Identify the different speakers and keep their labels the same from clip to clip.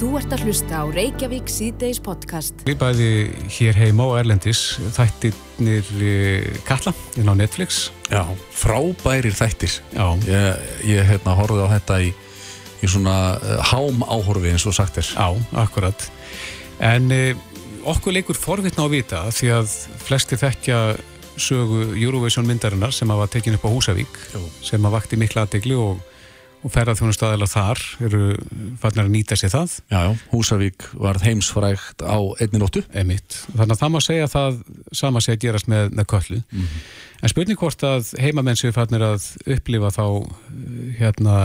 Speaker 1: Þú ert að hlusta á Reykjavík síðdeis podcast.
Speaker 2: Við bæði hér heima á Erlendis þættirnir eh, Katla inn á Netflix.
Speaker 3: Já, frábærir þættir.
Speaker 2: Já.
Speaker 3: Ég, ég hérna, horfði á þetta í, í svona uh, hám áhorfi eins og sagt er.
Speaker 2: Já, akkurat. En eh, okkur leikur forvitna á að vita því að flesti þekkja sögu Eurovision myndarinnar sem að var tekin upp á Húsavík
Speaker 3: Jú.
Speaker 2: sem að vakti mikla aðdegli og, og ferðarþjónustæðilega þar eru farnar að nýta sér það.
Speaker 3: Já, já, Húsavík varð heimsfrægt á einni nóttu.
Speaker 2: Emitt. Þannig að það má segja að það sama að gerast með, með köllu. En spurning hvort að heimamenn séu fannir að upplifa þá hérna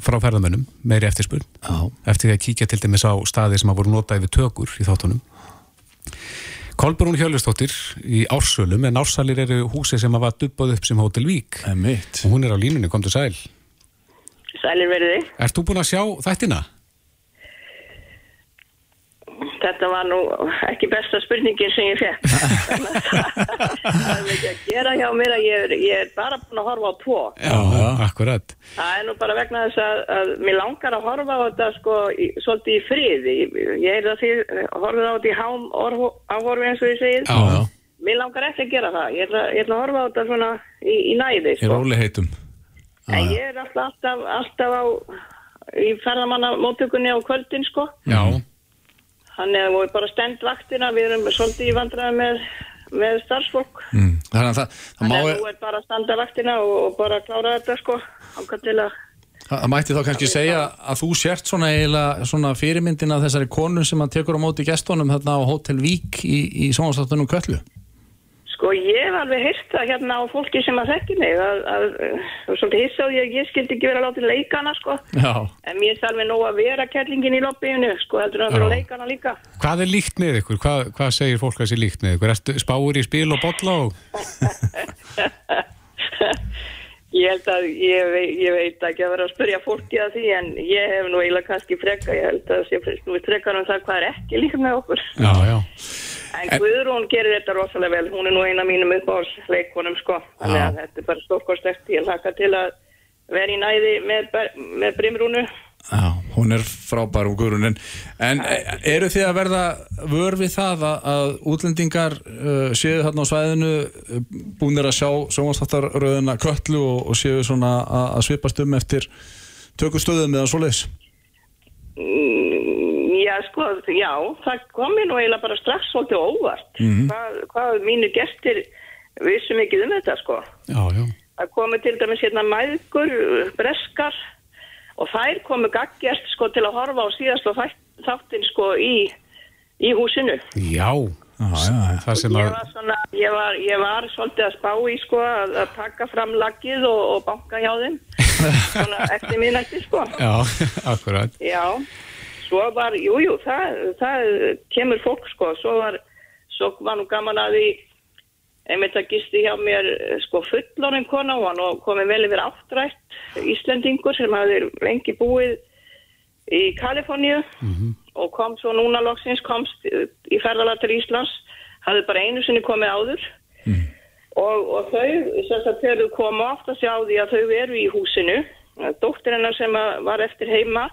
Speaker 2: frá ferðamönnum meiri eftirspurn
Speaker 3: Já.
Speaker 2: eftir því að kíkja til dæmis á staði sem að voru notaði við tökur í þáttunum. Kolbrún Hjörlustóttir í Ársölum en Ársalir eru húsi sem var dubbað upp sem Hotel Vík og hún er á línunni, komdu sæl.
Speaker 4: Sælir verði.
Speaker 2: Ert þú búin að sjá þættina?
Speaker 4: Þetta var nú ekki besta spurningin sem ég fekk. það er mikið að gera hjá mér að ég er, ég er bara búin að horfa á tvo.
Speaker 2: Já, akkurat.
Speaker 4: Það er nú bara vegna þess að, að mér langar að horfa á þetta sko í, svolítið í friði. Ég er það því, horfið á þetta í hám áhorfi eins og ég segið.
Speaker 2: Já, já.
Speaker 4: Mér langar ekki að gera það. Ég ætla, ég ætla að horfa á þetta svona í, í næði.
Speaker 3: Í
Speaker 4: Sko.
Speaker 3: róli heitum.
Speaker 4: En ég er alltaf, alltaf, alltaf á, í ferðamanna móttökunni á kvöldin sko.
Speaker 2: Já,
Speaker 4: Þannig að við bara stend vaktina, við erum svolítið í vandræði með, með starfsfólk.
Speaker 3: Mm. Þannig að það, það, má,
Speaker 4: Þannig að þú er bara að standa vaktina og, og bara klára þetta sko. Að,
Speaker 3: það mætti þá kannski segja að þú sért svona svona fyrirmyndin af þessari konu sem að tekur á móti gestunum þarna á Hotel Vík í, í sjónastáttunum Köllu.
Speaker 4: Sko ég hef alveg heyrt það hérna á fólki sem að þekki mig að, að, að svolítið hissa á því að ég skildi ekki vera látið leikana sko.
Speaker 3: Já.
Speaker 4: En mér er alveg nóg að vera kettlingin í lobbyinu sko, heldur að vera leikana líka.
Speaker 2: Hvað er líkt með ykkur? Hvað, hvað segir fólk að sé líkt með ykkur? Ertu spáur í spil og bolla og...
Speaker 4: Ég held að, ég, ég veit ekki að vera að spyrja fólki að því en ég hef nú eiginlega kannski freka, ég held að sé nú frekar um það hvað er ekki líka með okkur.
Speaker 2: Já, já.
Speaker 4: En Guðrún gerir þetta rosalega vel, hún er nú eina mínum uppáhalsleikonum sko, þannig að þetta er bara stórkostlegt, ég hlaka til að vera í næði með, með brimrúnu.
Speaker 3: Já, hún er frábær og guðrunin. En e- eru þið að verða vör við það að, að útlendingar uh, séu þarna á svæðinu uh, búinir að sjá sjónvastáttarröðuna köllu og, og séu svona að, að svipast um eftir tökustöðum eða svoleiðis?
Speaker 4: Mm, Já, sko, já, það kom mér nú eiginlega bara strax svolítið óvart. hvað, hvað mínu gestir vissum ekki um þetta, sko.
Speaker 2: Já, já.
Speaker 4: Það komu til dæmis hérna mæðgur, breskar og þær komu gaggjast sko til að horfa á síðast og þáttin sko í, í húsinu.
Speaker 2: Já.
Speaker 3: Já, já, já.
Speaker 2: Það sem
Speaker 4: Ég var, svona, ég, var, ég var svolítið að spá í sko að, að taka fram laggið og, og banka hjá þeim svona eftir minnætti sko.
Speaker 2: Já, akkurat.
Speaker 4: Já, svo var, jú, jú, það, það kemur fólk sko, svo var, svo var nú gaman að því einmitt að gisti hjá mér sko fullorinn kona og hann komið vel yfir áttrætt Íslendingur sem hafði lengi búið í Kaliforníu og kom svo núna loksins komst í ferðalag til Íslands hafði bara einu sinni komið áður. Og, og þau sagt þegar þau koma oft að sjá því að þau eru í húsinu dóttir hennar sem að var eftir heima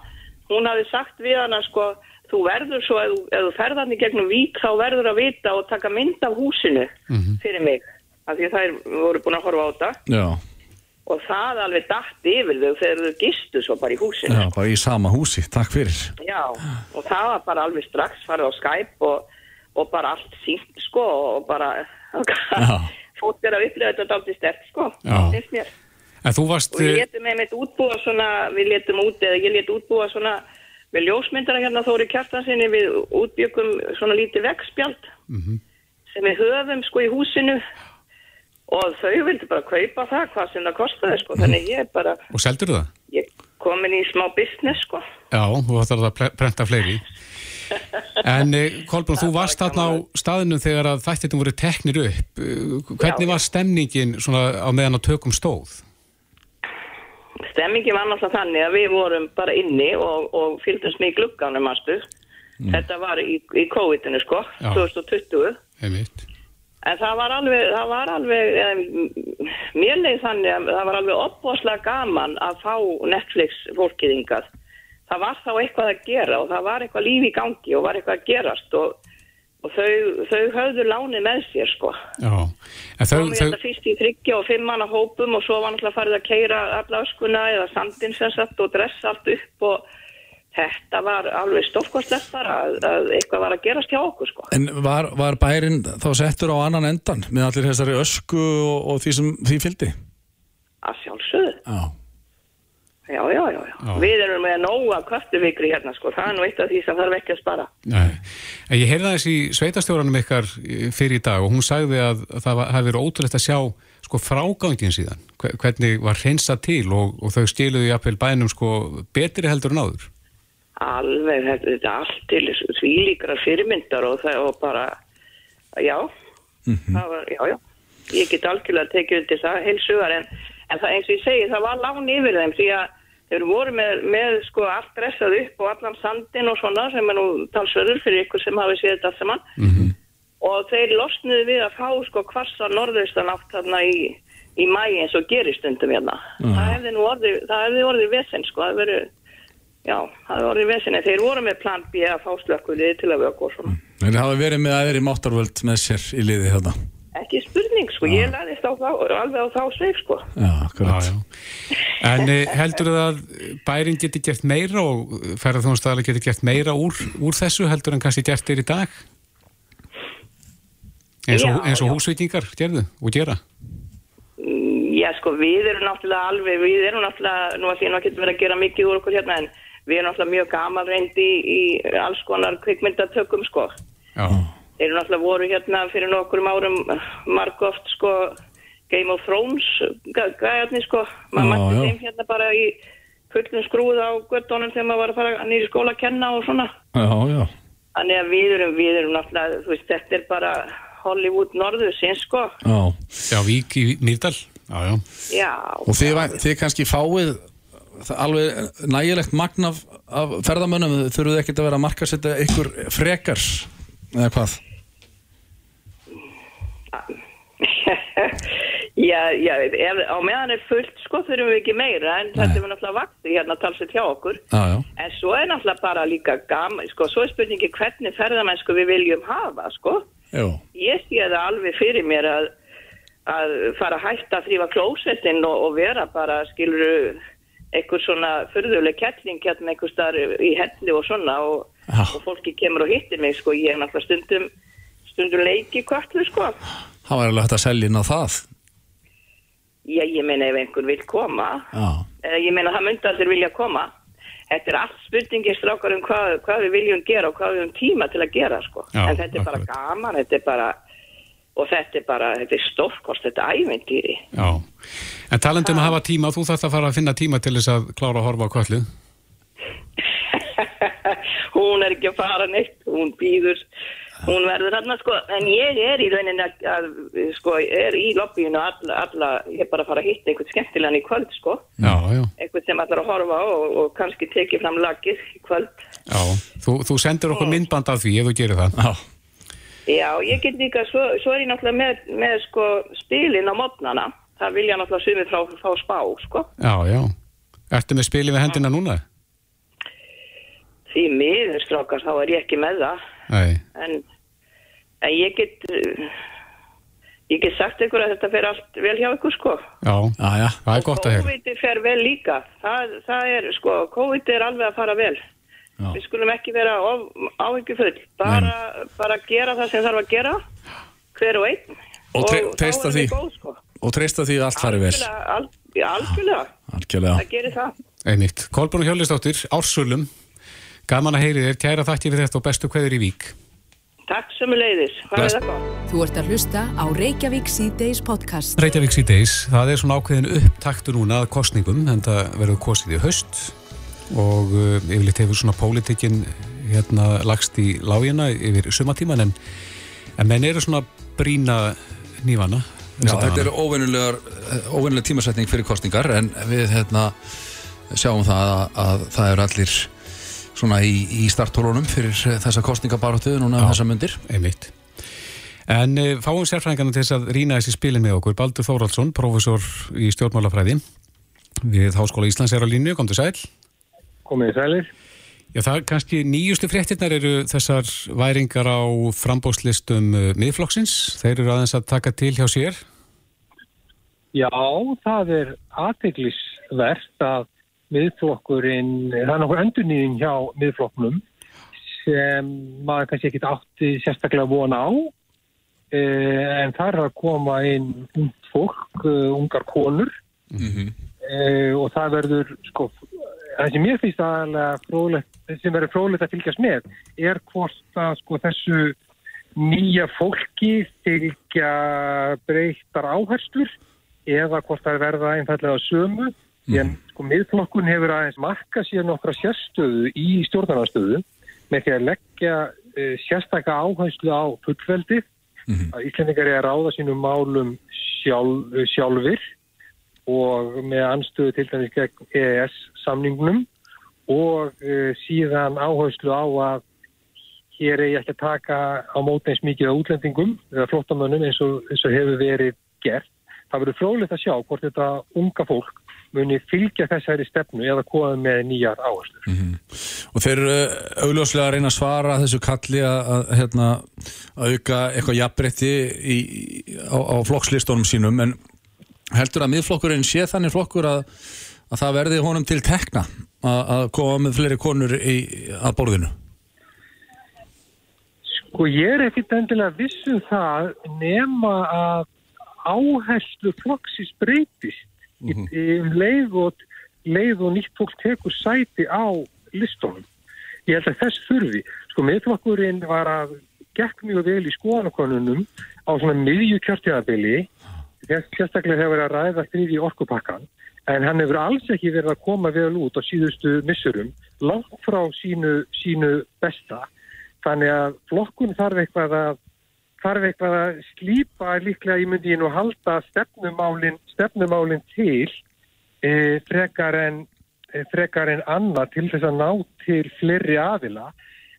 Speaker 4: hún hafði sagt við hana sko þú verður svo, ef ef þú ferðan í gegnum vík þá verður að vita og taka mynd af húsinu fyrir mig. Af því að þær voru búin að horfa á þetta.
Speaker 3: Já,
Speaker 4: og það alveg datt yfir þau þegar þau gistu svo bara í húsinu.
Speaker 3: Já, bara í sama húsi, takk fyrir.
Speaker 4: Já, og það var bara alveg strax farið á Skype og, og bara allt sínt sko og bara fótt er að upplifa þetta aldrei stert sko, finnst mér.
Speaker 2: En þú varst...
Speaker 4: Og við letum með mitt útbúa svona, við letum út eða ég let útbúa svona við ljósmyndara hérna Þóri Kjartansinni við útbyggum svona lítið veggspjald sem við höfum sko í húsinu. og þau vildi bara kaupa það hvað sem það kostaði sko, þannig ég er bara,
Speaker 2: Og seldur það?
Speaker 4: ég komin í smá business sko.
Speaker 2: Já, þú ætlar að prenta fleiri. En eh, Kolbrún, þú varst þarna á staðinu þegar að þættirnum voru teknir upp. Eh, Hvernig
Speaker 4: Já.
Speaker 2: var stemningin svona á meðan á tökum stóð?
Speaker 4: Stemmingi var náttúrulega þannig að við vorum bara inni og, og fylgdumst með í glugganum, mástu. Þetta var í, í COVID-inu, sko,
Speaker 2: Já.
Speaker 4: 2020.
Speaker 2: Einmitt.
Speaker 4: En það var alveg, það var alveg, eh, mér leið þannig að það var alveg opbóðslega gaman að fá Netflix fólkið yngað. það var þá eitthvað að gera og það var eitthvað líf í gangi og var eitthvað að gerast og, og þau, þau höfðu lánið með sér sko.
Speaker 2: Já, en þau,
Speaker 4: við
Speaker 2: þau,
Speaker 4: þetta fyrst í þryggja og fimm manna hópum og svo var náttúrulega farið að keira alla öskuna eða sandin sem sagt og dressa allt upp og þetta var alveg stórkostlegt bara að, að eitthvað var að gerast hjá okkur sko.
Speaker 3: En var, var bærin þá settur á annan endan með allir þessari ösku og, og því sem því fylgdi?
Speaker 4: Að sjálfsögðu.
Speaker 3: Já.
Speaker 4: Já, já, já, já.
Speaker 2: Já.
Speaker 4: Við erum með nóga köftuvikri hérna sko. Það er nú eitt af því sem þarf ekki að spara.
Speaker 2: nei, en ég heyrði aðeins í sveitastjóranum ykkar fyrir í dag og hún sagði að það hafi verið ótrúlegt að sjá sko frágangin síðan, hve- hvernig var hreinsað til og, og þau stiluðu jafnvel bænum sko betri heldur en áður.
Speaker 4: Alveg, þetta, er allt til því líkra fyrirmyndar og það og bara, já, það var, já, já. Ég get algjörlega tekið undir það heilsugar en, en það eins og ég segi, það var lán yfir þeim því að þeir voru með, með sko allt dressað upp og allan sandin og svona sem er nú talsverður fyrir ykkur sem hafi séð þetta saman -hmm. og þeir losnuðu við að fá sko kvarsa norðaustan átt þarna í, í mæ eins og gerir stundum hérna. Það hefði nú orðið, það hefði orðið vesen sko, það hefði verið, já, það hefði orðið vesen þeir voru með plan B að fá slökkulið til að vöku og svona.
Speaker 3: Þeir hafa verið með aðri máttarvöld með sér í liði þetta.
Speaker 4: Ekki spurning sko, ég laðist á þá, alveg á þá sveif sko.
Speaker 3: Já, akkurat.
Speaker 2: Já, já. En eh, heldur það að bærin geti gert meira og ferðarþjónustæðarlega geti gert meira úr, úr þessu heldur en kannski gert þeir í dag? Eins og,
Speaker 4: Já,
Speaker 2: eins og
Speaker 4: já.
Speaker 2: húsveitingar gerðu og gera?
Speaker 4: Mm, Já sko, við erum náttúrulega alveg, við erum náttúrulega, nú að því að getum verið að gera mikið úr okkur hérna en við erum náttúrulega mjög gamal reyndi í, í alls konar kvikmyndatökum sko.
Speaker 2: Já,
Speaker 4: Þeir eru náttúrulega voru hérna fyrir nokkurum árum margóft sko Game of Thrones gæ- gæjarnir sko. Maður mætti þeim hérna bara í fullum skrúð á göttunum þegar maður var að fara nýri skóla að kenna og svona.
Speaker 3: Já, já.
Speaker 4: Þannig að við erum, við erum náttúrulega, þú veist, þetta er bara Hollywood norðusins sko.
Speaker 3: Já.
Speaker 2: já Vík í Mýrdal Já, já,
Speaker 4: Já.
Speaker 3: Og þið, þið kannski fáið alveg nægilegt magn af, af ferðamönnum, þurfuð ekkert að vera að marka setja ykkur frekar eða hvað?
Speaker 4: já, já, ef, á meðan er fullt sko þurfum við ekki meira en þetta er náttúrulega vakti hérna talsett hjá okkur.
Speaker 3: Já, já.
Speaker 4: En svo er náttúrulega bara líka gaman, sko, svo er spurningi hvernig ferðamennsku við viljum hafa, sko.
Speaker 3: Jú.
Speaker 4: Ég sé það alveg fyrir mér að, að fara að hætta að þrýfa klósettinn og, og vera bara, skiluru, einhver svona fyrðuleg kettling hérna einhver starf í helli og svona og, og fólki kemur og hittir mig, sko. Ég er náttúrulega stundum, stundum leiki kvartlu, sko.
Speaker 3: Það var alveg hægt að selja inn á það.
Speaker 4: Já, ég meina ef einhver vil koma,
Speaker 3: Já.
Speaker 4: eða ég meina það myndi allir vilja koma. Þetta er allt spurningir strákar um hvað, hvað við viljum gera og hvað við höfum tíma til að gera sko.
Speaker 2: Já,
Speaker 4: en þetta er bara
Speaker 2: akkurat.
Speaker 4: gaman, þetta er bara og þetta er bara, þetta er stórkost, þetta er æventýri.
Speaker 2: já En talandi um að hafa tíma, þú þarft að fara að finna tíma til þess að klára að horfa á köllu
Speaker 4: hún er ekki að fara neitt, hún býður, hún verður hérna sko, en ég er í rauninni að, að sko, er í lobbyinu alla, alla, ég er bara að fara að hitta einhvern skemmtilegan í kvöld sko,
Speaker 2: Já, já,
Speaker 4: einhvern sem allar að horfa á og, og kannski tekið fram lagið í kvöld.
Speaker 2: já Þú, þú sendir okkur myndband af því ef þú gerir það
Speaker 3: Já.
Speaker 4: Já, ég get líka, svo, svo er ég náttúrulega með, með sko spilin á mótnana. Það vilja náttúrulega sumið frá, frá spá, sko.
Speaker 2: Já, já Ertu með spilið við hendina núna?
Speaker 4: Því miður strákar, þá er ég ekki með það.
Speaker 2: Nei,
Speaker 4: En, en ég get, uh, ég get sagt ykkur að þetta fer allt vel hjá ykkur, sko.
Speaker 2: já,
Speaker 3: Já, já.
Speaker 2: það er gott að heyra
Speaker 4: COVID fer vel líka. Það, það er, sko, COVID er alveg að fara vel.
Speaker 3: Já.
Speaker 4: Við skulum ekki vera áhyggjufull. Bara, bara gera það sem þarf að gera, hver og einn.
Speaker 3: Og tre-
Speaker 4: þá
Speaker 3: treysta
Speaker 4: erum við
Speaker 3: því.
Speaker 4: Góð, sko.
Speaker 3: Og treysta því að allt fari vel.
Speaker 4: Algjörlega, algjörlega. Það gerir það.
Speaker 2: Einmitt. Kolbrún Hjörlistóttir, Ársölum Gaman að heyri þér, kæra þakki fyrir þetta og bestu kveður í Vík
Speaker 4: Takk sem leiðis. Hvað er það gott?
Speaker 1: Þú ert að hlusta á Reykjavík C-Days podcast.
Speaker 2: Reykjavík síðdeis, það er svona ákveðin upptaktu núna að kostningum en það verður kosið í haust og uh, yfirleitt hefur svona pólitikinn hérna lagst í lágina yfir sumatíman en, en menn eru svona brína nývana
Speaker 3: Já, þetta er óvenjuleg tímasetning fyrir kostningar en við hérna sjáum það að, að það eru allir svona í, í starttólunum fyrir þessa kostningabaróttu núna um þessa myndir.
Speaker 2: Einmitt. En uh, fáum sérfræðingarna til þess að rýna þessi spilin með okkur. Baldur Þóraldsson, prófessor í stjórnmálafræði við Háskóla Íslands er á línu, kom til sæl.
Speaker 5: Komið í sælir.
Speaker 2: Já, það er kannski nýjustu fréttinnar eru þessar væringar á frambóðslistum uh, miðflokksins. Þeir eru aðeins að taka til hjá sér.
Speaker 5: Já, það er aðteglisvert að miðflokkurinn, það er nokkur endurnýðing hjá miðflokknum sem maður kannski ekkit átti sérstaklega vona á. Eh, en það er að koma inn ung fólk, eh, ungar konur. Eh, og það verður sko, það sem mér finnst aðalega fróðlegt, sem verður fróðlegt að fylgjast með er hvort að sko þessu nýja fólki fylgja breyttar áherslur eða hvort það verða einfallega sömu. En sko miðflokkun hefur aðeins marka sér nokkra sérstöðu í stjórnarnastöðu með því að leggja uh, sérstaka áherslu á fullveldið. Að Íslandingar er að ráða sínum málum sjálf, sjálfur og með anstöðu til dæmis gegn EES samningnum og uh, síðan áherslu á að hér er ég ekki að taka á móti eins mikið á útlendingum eða flottamönnum eins og, eins og hefur verið gert. Það verður fróðilegt að sjá hvort þetta unga fólk muni fylgja þessari stefnu eða koma með nýjar áherslur.
Speaker 3: Og þeir eru augljóslega að reyna að svara þessu kalli að, að, hérna, að auka eitthvað í, á, á flokkslistónum sínum en heldur að miðflokkurinn sé þannig flokkur að, að það verði honum til tekna að, að koma með fleiri konur í, að borðinu?
Speaker 5: Sko ég er ekkit endilega vissum það nema að áherslu flokksins breytist í, í um leið og, leið og nýtt fólk tekur sæti á listónum. Ég held að þess þurfi. Sko miðflokkurinn var að gekk mjög vel í skoðanakonunum á svona miðju kjörtjáðabili sérstaklega hefur að ræða þrýði orkupakkan en hann hefur alls ekki verið að koma vel út á síðustu missurum langt frá sínu, sínu besta þannig að flokkun þarf eitthvað að þarf eitthvað að slípa líklega í myndin og halda stefnumálin, stefnumálin til e, frekar, en, e, frekar en annað til þess að ná til fleiri aðila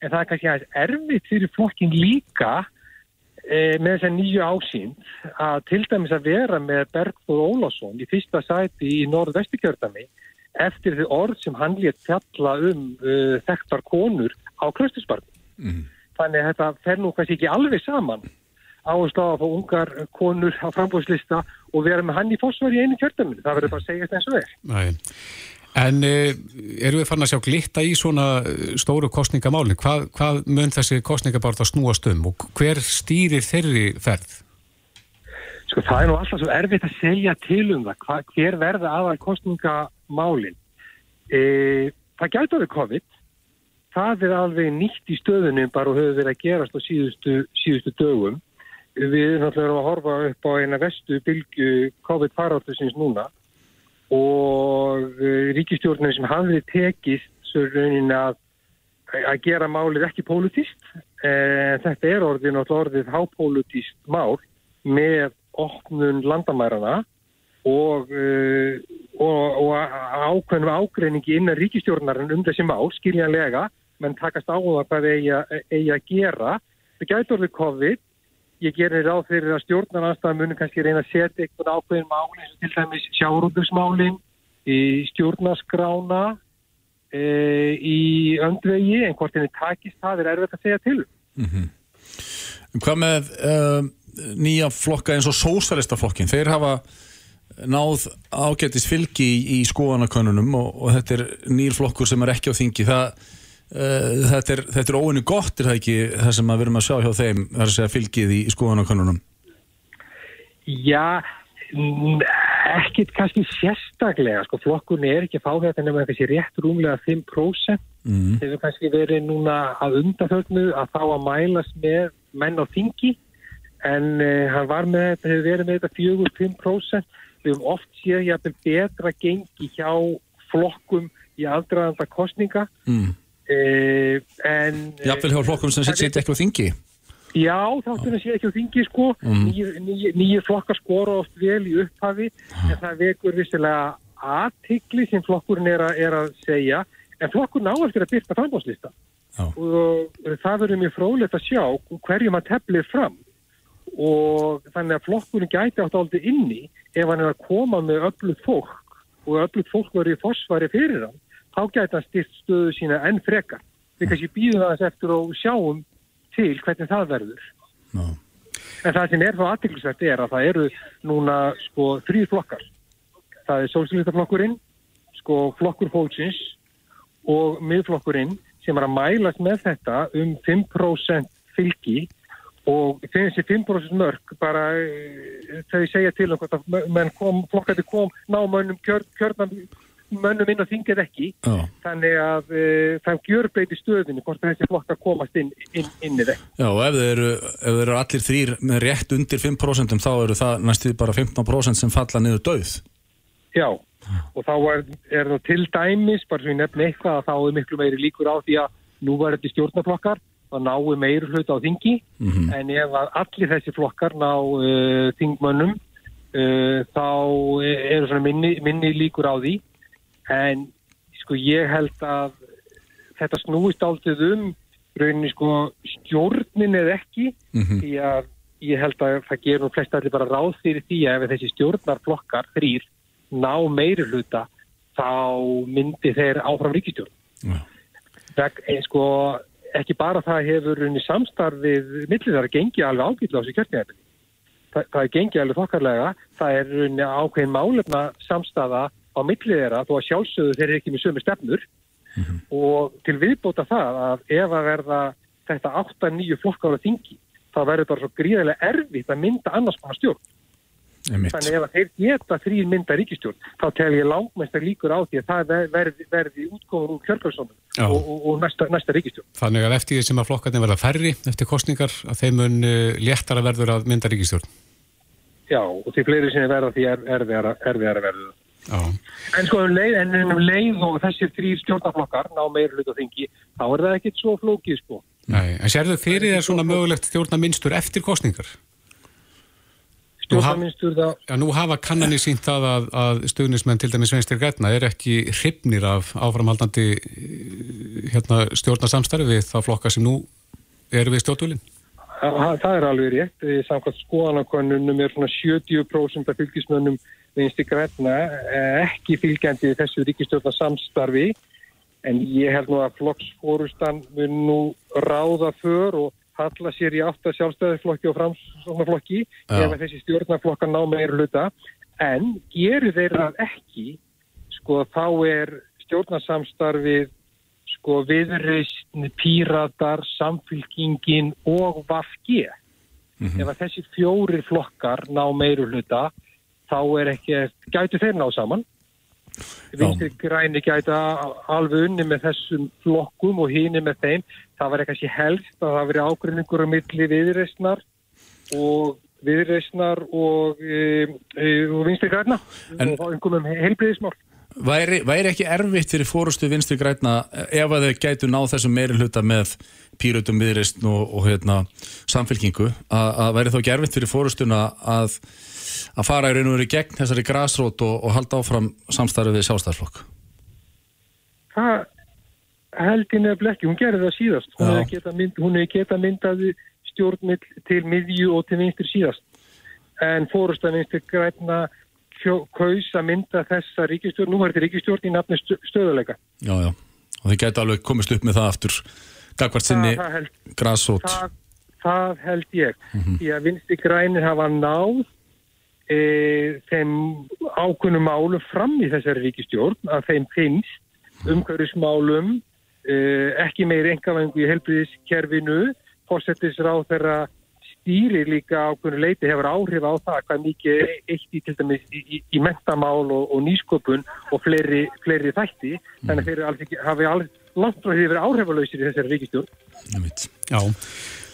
Speaker 5: en það er kannski aðeins erfitt fyrir flokkin líka e, með þess að nýju ásýnd að til dæmis að vera með Bergþóð Ólásson í fyrsta sæti í norð-vestikjörðami eftir því orð sem hann létt fjalla um uh, þekktar konur á Kröstusbarni.
Speaker 3: Mm.
Speaker 5: Þannig að þetta fer nú kannski ekki alveg saman áherslu á að fá ungar konur á frambúðslista og vera með hann í fósvar í einu kjörðaminu. Það verður bara að segja þetta eins og er.
Speaker 2: Næ. En uh, eru við fann að sjá glitta í svona eh, stóru kostningamálin? Hvað, hvað mun þessi kostningabárt að snúast um og hver stýrir þeirri ferð?
Speaker 5: Sko það er nú alltaf svo erfitt að segja til um það. Hva, hver verða aðal kostningamálin? E, það gæti að við COVID. Það er alveg nýtt í stöðunum bara og hefur verið að gerast á síðustu, síðustu dögum. Við náttúrulega erum að horfa upp á eina vestu bylgu COVID-faráttusins núna og uh, ríkistjórnum sem hafði tekist svo raunin að, að gera málið ekki pólitíst. Eh, þetta er orðið náttúrulega orðið hápólitíst mál með opnun landamærana og, uh, og, og ákveðnum ágreiningi innan ríkistjórnarinn um þessi mál, skiljanlega, menn takast á það hvað eigi eigi að gera. Það gæti orðið COVID, ég gerir ráð fyrir að stjórnarnanstæða muni kannski reyna að setja eitthvað ákveðin máli eins og til dæmis sjárúðusmálin í stjórnaskrána e, í öndvegi en hvort henni takist það er erfitt að segja til. um.
Speaker 3: Hvað með uh, nýja flokka eins og sósalistaflokkin? Þeir hafa náð ágættis fylgi í, í skoðanakönnunum og, og þetta er nýr flokkur sem er ekki á þingi. Það, uh, þetta er, þetta er óinu gott, er það ekki það sem við erum að sjá hjá þeim, að segja fylgið í, í skoðanakönnunum?
Speaker 5: Já, ekkit kannski sérstaklega, sko, flokkurni er ekki að fá þetta nema kannski rétt rúmlega 5%.
Speaker 3: Mm.
Speaker 5: Þeir eru kannski verið núna að undarförnu að fá að mælast með menn á þingi, en uh, hann var með þetta, hefur verið með þetta 4-5%. Við höfum oft séð jafnvel betra gengi hjá flokkum í aðdraðanda kostninga.
Speaker 3: Mm.
Speaker 5: Uh, en...
Speaker 3: Jafnvel hjá flokkum sem ekki á þingi?
Speaker 5: Já, þáttur að sé ekki á þingi sko,
Speaker 3: Mm.
Speaker 5: nýju, flokkar skora oft vel í upphafi en það vekur vissilega aðtikli sem flokkurinn er, er að segja en flokkurinn á eftir að byrta frambáðslista
Speaker 3: Já.
Speaker 5: og það verður mjög fróðlegt að sjá hverjum að teflið fram og þannig að flokkurinn gæti átt aldrei inni ef hann er að koma með ölluð fólk og ölluð fólk verður í forsvari fyrir hann þá gæti hann styrt stöðu sína enn frekar. Við kannski býðum aðeins eftir og sjáum til hvernig það verður.
Speaker 3: Já.
Speaker 5: En það sem er þá aðtilsvært er að það eru núna sko þrýr flokkar. Það er sólsýlítaflokkurinn, sko flokkur fólksins og miðflokkurinn sem er að mælast með þetta um 5% fylgi og þessi 5% mörg bara eh, þau segja til um hvort að menn kom, flokkandi kom ná mönnum kjör, kjörnum mönnum inn og þingið ekki
Speaker 3: Já.
Speaker 5: þannig að e, það gjör beiti stöðinu hvort þessi flokkar komast inn, inn, inn í þeim.
Speaker 3: Já, og ef þeir eru, ef þeir eru allir þrýr með rétt undir 5% þá eru það næstuð bara 15% sem falla niður döð.
Speaker 5: Já, og þá er, er það til dæmis, bara svo ég nefni eitthvað að þá er miklu meiri líkur á því að nú var þetta stjórnarflokkar og náu meiri hlut á þingi en ef að allir þessi flokkar ná uh, þingmönnum uh, þá eru svona minni, minni líkur á því en sko ég held að þetta snúist aldrei um rauninni sko stjórnin eða ekki því að ég held að það gerur nú flest allir bara ráð fyrir því að ef þessi stjórnarflokkar þrýr ná meiri hluta þá myndi þeir áfram ríkistjórn.
Speaker 3: Já.
Speaker 5: Það er sko ekki bara það hefur unni samstarfið millið þar að gengi alveg ágætlega á þessu kjörnjæfni. Það, það er gengið alveg þokkarlega, það er unni ákveðin málefna samstaða á millið þeirra þó að sjálfsögðu þeir eru ekki með sömu stefnur og til viðbóta það að ef að verða þetta 8-9 flokkar á þingi þá verður bara svo gríðarlega erfitt að mynda annars konar stjórn.
Speaker 3: Einmitt.
Speaker 5: Þannig ef að þeir geta þrýr mynda ríkistjórn, þá tel ég langmestar líkur á því að það ver- verði, verði útgóðun úr
Speaker 2: Já.
Speaker 5: kjörkvæðsónum og, og, og næsta, næsta ríkistjórn.
Speaker 2: Þannig að eftir því sem að flokkarnir verða færri eftir kostningar að þeim mun uh, léttara verður að mynda ríkistjórn.
Speaker 5: Já, og því fleiri sinni verða því er, erfiðara, erfiðara verður.
Speaker 2: Já,
Speaker 5: En sko um leið, en um leið og þessir þrýr stjórnarflokkar ná hlut á þingi, þá er það ekkit svo flókið sko.
Speaker 2: Nei, en sérðu fyrir þér svona mögulegt stjórnarmynstur eftir kostningar?
Speaker 5: Stjórnarminstur það,
Speaker 2: Já, nú hafa kannanir sínt það að, að stuðnismenn til dæmis Sveinstir Grætna er ekki hrifnir af áframhaldandi eh, hérna, stjórnarsamstarfi við það flokka sem nú eru við stjórnvölinn.
Speaker 5: það, er alveg rétt. Samkvæmt skoðanakonunum er svona 70% af fylgismönnum vinsti græna eh, ekki fylgjandi þessu ríkistjórnar samstarfi en ég held nú að flokksfórustan mun nú ráða för og halla sér í átta sjálfstæðisflokki og framsóknarflokki
Speaker 3: Já.
Speaker 5: ef þessi stjórnarflokkar ná meira hluta. En gerir þeir það ekki sko þá er stjórnarsamstarfið sko viðreist píratar, samfylkingin og vafgi ef að þessi fjórir flokkar ná meiru hluta þá er ekki, gætu þeir ná saman vinstri græni gæta alveg unni með þessum flokkum og híni með þeim. Það var eitthvað sér helst að það veri ágrinningur á milli viðreistnar og viðreistnar og, e, e, og vinstri græna
Speaker 3: En-
Speaker 5: og einhverjum heilbriðismál
Speaker 3: Væri, væri ekki erfitt fyrir fórustu vinstri græna ef að þeir gætu náð þessum meiri hluta með pýrutum viðreist og, og hérna, samfélkingu að, að væri þá ekki erfitt fyrir fórustuna að, að fara í raun og veru gegn þessari grásrót og, og halda áfram samstarfið við sjálfstæðarflokk
Speaker 5: það held ég nefnilega ekki, hún gerði það síðast. Hún hefði geta, mynd, geta myndaði stjórnmill til miðju og til vinstri síðast. En fórust að vinstri græna kaus að mynda þessa ríkistjórn, nú er þetta ríkistjórn í nafni stö- stöðuleika
Speaker 3: Já, já, og þeir gætu alveg komist upp með það aftur gagvart sinni
Speaker 5: það, það, held, það, held ég. Því að vinstri grænir hafa náð e, þeim ákunnum málum fram í þessari ríkistjórn að þeim finnst umhverfismálum e, ekki meiri engavengu í helbriðiskerfinu fórsetisráð þeirra stýrir líka ákveðinu leiti hefur áhrif á það hvað mikið eitt í til dæmis í, í, í mentamál og, og nýsköpun og fleiri, fleiri þætti þannig að þeir hafi alls langt frá því að vera áhrifalausir í þessari ríkistjórn.
Speaker 2: Já.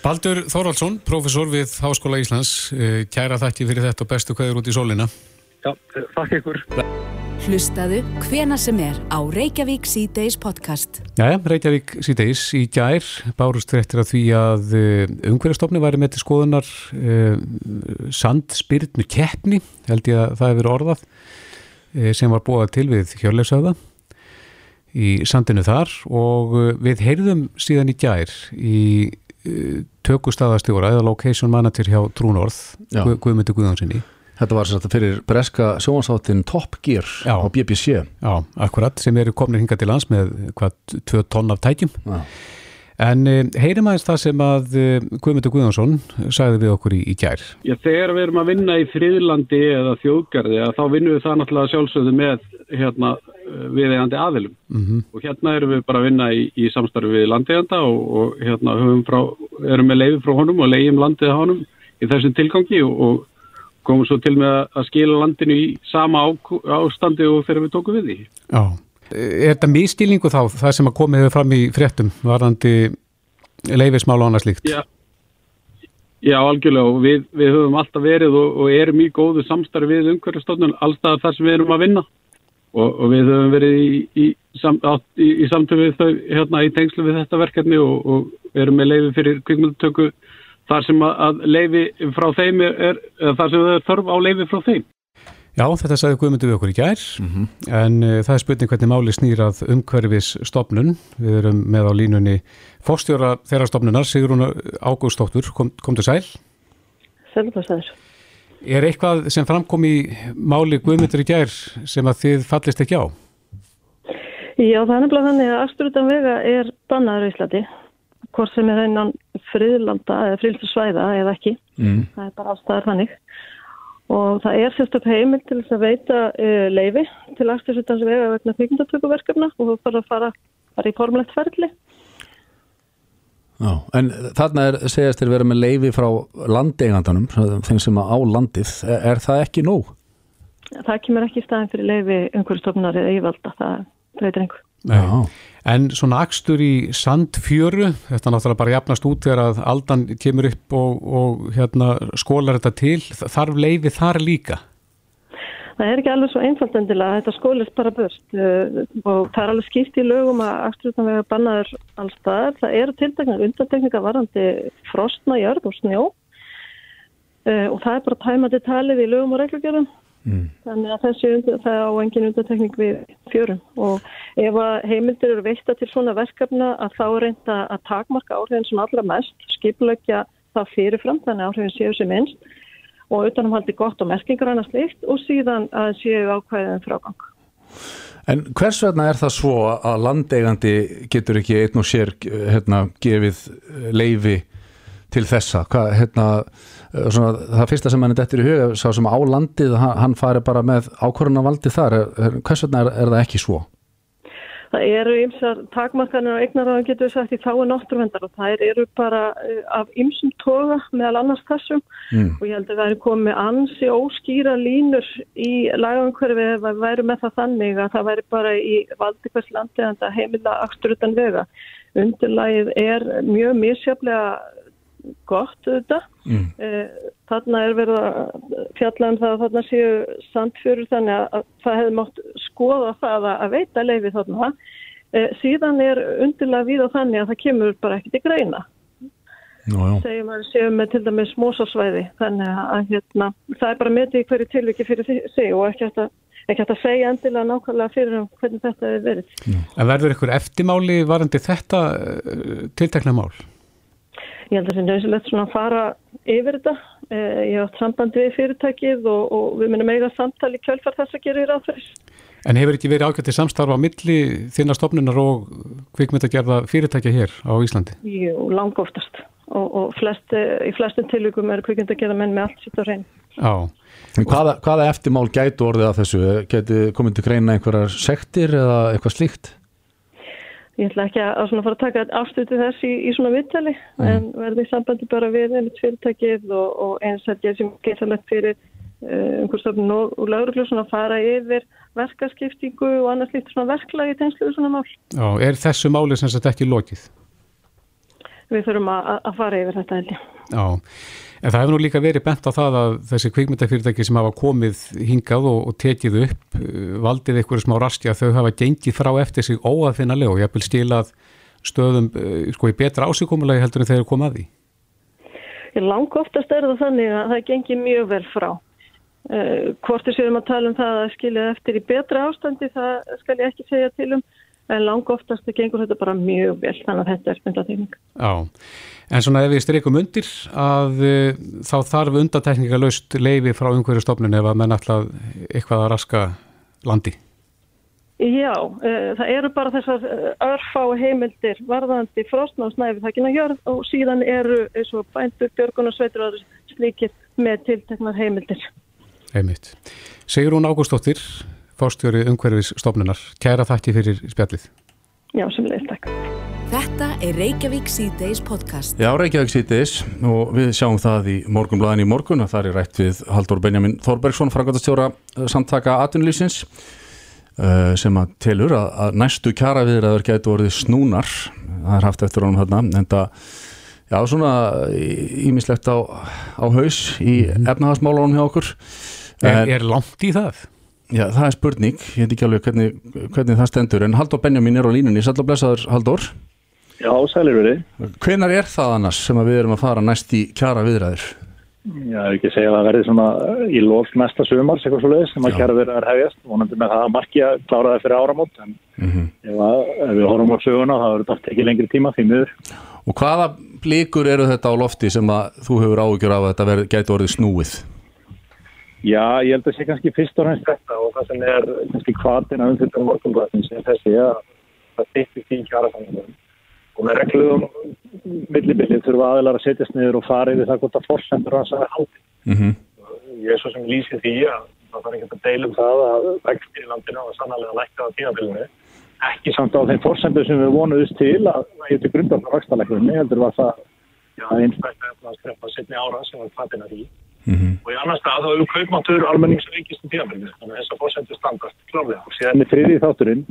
Speaker 2: Baldur Þorvaldsson, professor við Háskóla Íslands, eh, kæra þætti fyrir þetta og bestu kveður út í sólina.
Speaker 5: Já, þakka ykkur.
Speaker 1: Hlustaðu hvena sem er á Reykjavík C-Days podcast.
Speaker 2: Jæja, Reykjavík síðdeis í gær bárust fréttir af því að umhverjastofni væri með til skoðunar uh, sandspyrnu keppni, held ég að það hefur orðað, uh, sem var búið til við hjörleifsöða í sandinu þar og uh, við heyrðum síðan í gær í uh, tökustæðastjóra eða location manager hjá Trúnorð,
Speaker 3: Já.
Speaker 2: Guð, Guðmyndu Guðansinni
Speaker 3: Þetta var sérst fyrir breska sjónasáttin Top Gear
Speaker 2: Já.
Speaker 3: á BBC.
Speaker 2: Já, akkurat, sem eru komin hinga til lands með hvað, tvö tonn af tækjum.
Speaker 3: Já.
Speaker 2: En uh, heyrim aðeins það sem að uh, Guðmundur Guðjónsson sagði við okkur í, í gær.
Speaker 6: Já, þegar við erum að vinna í friðlandi eða þjóðgarði að þá vinnum við það náttúrulega sjálfsögðu með hérna, viðeigandi aðilum
Speaker 2: Mm
Speaker 6: og hérna erum við bara að vinna í, í samstarfi við landeiganda og, og hérna frá, erum með leiði frá honum og leiðum landið honum í þessum tilgangi og, og komum svo til með að- skila landinu í sama á, ástandi og þegar við tókum við því.
Speaker 2: Já. Er þetta miskilningu þá, það sem að komið hefur fram í fréttum, varðandi leifismál og annað slíkt?
Speaker 6: Já, já algjörlega og við, við höfum alltaf verið og, og erum í góðu samstarfi við umhverfstofnun allstað þar sem við erum að vinna og, og við höfum verið í, í, sam, í, í samtöfu við þau hérna í tengslu við þetta verkefni og, og erum með leifi fyrir kvikmyndutöku þar sem að, að leifi frá þeim er, er þar sem það er þörf á leifi frá þeim.
Speaker 2: Já, þetta sagði Guðmundur við okkur í gær, en uh, það er spurning hvernig máli snýrað umhverfis stopnun. Við erum með á línunni fórstjóra þeirra stopnunar, Sigrún Ágústóttur, kom, komdu sæl.
Speaker 7: Selvfæsaður.
Speaker 2: Er eitthvað sem framkom í máli Guðmundur í gær sem að þið fallist ekki á?
Speaker 7: Já, það er nefnilega þannig að afsturðan vega er bannaður í Íslandi, hvort sem er einan friðlanda eða friðlstu svæða eða ekki.
Speaker 3: Mm.
Speaker 7: Það er bara allstaðar þannig. Og það er sérstök heimil til þess að veita uh, leifi til afsturðans vega vegna kvikmyndatökuverkefna og það bara að fara, fara í formlegt ferli.
Speaker 3: Já, en þarna er, segjast þér vera með leifi frá landeigandanum, þeim sem á landið, er, er það ekki nóg?
Speaker 7: Það kemur ekki í staðin fyrir leifi umhverfstofnar eða ívalda, það breytir einhver.
Speaker 3: Já.
Speaker 2: En svona akstur í sandfjöru, þetta náttúrulega bara jafnast út þegar að aldan kemur upp og, og hérna skólar þetta til, þarf leifi þar líka?
Speaker 7: Það er ekki alveg svo einfalt endilega, þetta skólist bara börst uh, og það er alveg skýrt í lögum að afslutan vega bannaður allstaðar. Það eru tilteknar undantekninga varandi frostna, jörg og snjó uh, og það er bara tæmandi talið í lögum og reglugjörðum.
Speaker 3: Mm.
Speaker 7: Þannig að þessi það á engin undantekning við fjörum og ef heimildir eru veikta til svona verkefna að þá reynda að takmarka áhrifin sem allra mest, skipleggja það fyrirfram þannig að áhrifin séu sem minnst og utanumhaldi gott og merkingar annars líkt og síðan að séu ákvæðin frágang.
Speaker 3: En hvers vegna er það svo að landeigandi getur ekki einn og sér hérna, gefið leifi til þessa? Hvað, hérna, svona, það fyrsta sem hann er dettur í huga, sá sem á landið, hann, hann fari bara með ákvörðuna valdi þar. Er, er, hvers vegna er, er það ekki svo?
Speaker 7: Það eru ymsar takmarkanir og eignaráðan getur sagt í þáu náttúruvendar og það eru bara uh, af ymsum toga meðal annars þessum
Speaker 3: Mm.
Speaker 7: og ég held að það er komið ansi óskýra línur í lagumhverfi ef það væri með það þannig að það væri bara í valdi hvers landi en það heimila aftur utan vega. Undirlægið er mjög misjaflega gott auðvitað.
Speaker 3: Mm.
Speaker 7: Eh, Þarna er verið að fjalla um það að þarna séu sandfjörur þannig að- að það hefði mátt skoða það að- að veita leifi þarna. Eh, Síðan er undirlega við á þannig að það kemur bara ekki til greina. Segjum að við séum með til dæmis mósarsvæði þannig að hérna, það er bara metið í hverju tilviki fyrir sig og ekki að, ekki hægt að segja endilega nákvæmlega fyrir um hvernig þetta hefur verið.
Speaker 2: En verður ykkur eftirmáli varandi þetta uh, tiltekna mál?
Speaker 7: Ég held að það er nöðsilegt svona að fara yfir þetta. Eh, Ég hef átt samband við fyrirtækið og, og við minnum eiga samtali kjölfar þess að gera í ráðferðis.
Speaker 2: En hefur ekki verið ágættið samstarfa á milli þinna stopnunar og kvikmyndagerða fyrirtækja hér á Íslandi?
Speaker 7: Jú, lang oftast. Og, og flest, í flestum tilvíkum er kvikind að gera menn með allt sitt á hrein.
Speaker 2: Já,
Speaker 3: En Hvaða, hvaða eftirmál gætu orðið af þessu? Gæti komið til greina einhverjar sektir eða eitthvað slíkt?
Speaker 7: Ég ætla ekki að fara að taka afstötu þess í, í svona viðtali en verði í sambandi bara við einmitt fyrirtækið og, og eins að ég sem geisalegt fyrir uh, umhverfstofnun og, og lauruglu svona að fara yfir verkaskiptingu og annars líkt svona verklagi í tegnslu við svona mál.
Speaker 2: já, er þessu máli sem sagt ekki lokið?
Speaker 7: Við þurfum að, að fara yfir þetta held ég.
Speaker 2: Já, en það hefur nú líka verið bent á það að þessi kvikmyndafyrirtæki sem hafa komið hingað og, og tekið upp uh, valdið einhverju smá rastja þau hafa gengið frá eftir sig óaðfinnalega og vil stílað stöðum uh, sko í betra ásíkomulagi heldur en þeir eru komið að því.
Speaker 7: Ég lang oftast er það þannig að það gengir mjög vel frá. Uh, hvort við séum að tala um það að skilja eftir í betra ástandi, það skal ég ekki segja til um. En lang oftast gengur þetta bara mjög vel þannig að þetta er undatekning.
Speaker 2: Já, en svona ef við streikum undir að uh, þá þarf undatekninga löst leifi frá umhverju stofnun ef að menn alltaf eitthvað að raska landi.
Speaker 7: Já, uh, það eru bara þessar örfá heimildir varðandi frostnáðsnæfi þakkina jörð og síðan eru eins og bændur, björgun og sveitur og slíkir með tilteknar heimildir.
Speaker 2: Heimilt. Sigur hún Ágústóttir, fórstjóri umhverfis stofnunar. Kæra þakki fyrir spjallið.
Speaker 7: Já, sem leiðist takk.
Speaker 1: Þetta er Reykjavík C-Days podcast.
Speaker 3: Já, Reykjavík C-Days og við sjáum það í morgunblæðin í morgun að það er rætt við Haldur Benjamin Þorbergsson, frangotastjóra samtaka Atunlýsins sem að telur að, að næstu kjara viðraður getur orðið snúnar það er haft eftir honum þarna en það, já, svona ímislegt á, á haus í efnahagsmálunum hjá okkur
Speaker 2: Er, er langt í það?
Speaker 3: Já, það er spurning, ég veit ekki alveg hvernig, hvernig það stendur, en Haldur Benjamin er á línunni, sætla blessaður Haldur
Speaker 8: Já, sælir verið.
Speaker 3: Hvenar er það annars sem við erum að fara næst í kjara viðræður?
Speaker 8: Já, ég ekki segja að það verði svona í lof næsta sumars, eitthvað svo leiðis sem að kjara viðræður hefjast, vonandi með það að marki að klára það fyrir áramót en mm -hmm. ef, að, ef við horfum á söguna þá verður þetta ekki lengri tíma því miður.
Speaker 3: Og hvaða blíkur eru þetta á lofti sem að þú hefur áhugjur af að þetta gæti orðið snúið?
Speaker 8: Já, ég held að sé kannski fyrst og næst þetta og það sem er kannski kvartin að umfylgja morgunblæðin sem þessi að það stýttist í kjara samfélagum og með regluðum millibillið þurfa aðeinar að setjast niður og fara yfir það hvort að fórsendur hans að haldi.
Speaker 3: Mm -hmm.
Speaker 8: Ég er svo sem lýsið því að það þarf ekki að deilum það að vextir í landinu og sannlega lækka á tímafélaginu. Ekki samt á þeim fórsendur sem við vonuðust til að það getur grundar frá vaxtalækjunni, heldur var það einstækta að.
Speaker 3: Mm -hmm.
Speaker 8: og í annar stað þá hefur kaupmáttur almenningsveikist í tímafélaginu, þannig að þessar fórsendur standast klálega. Og síðan er þriðið þátturinn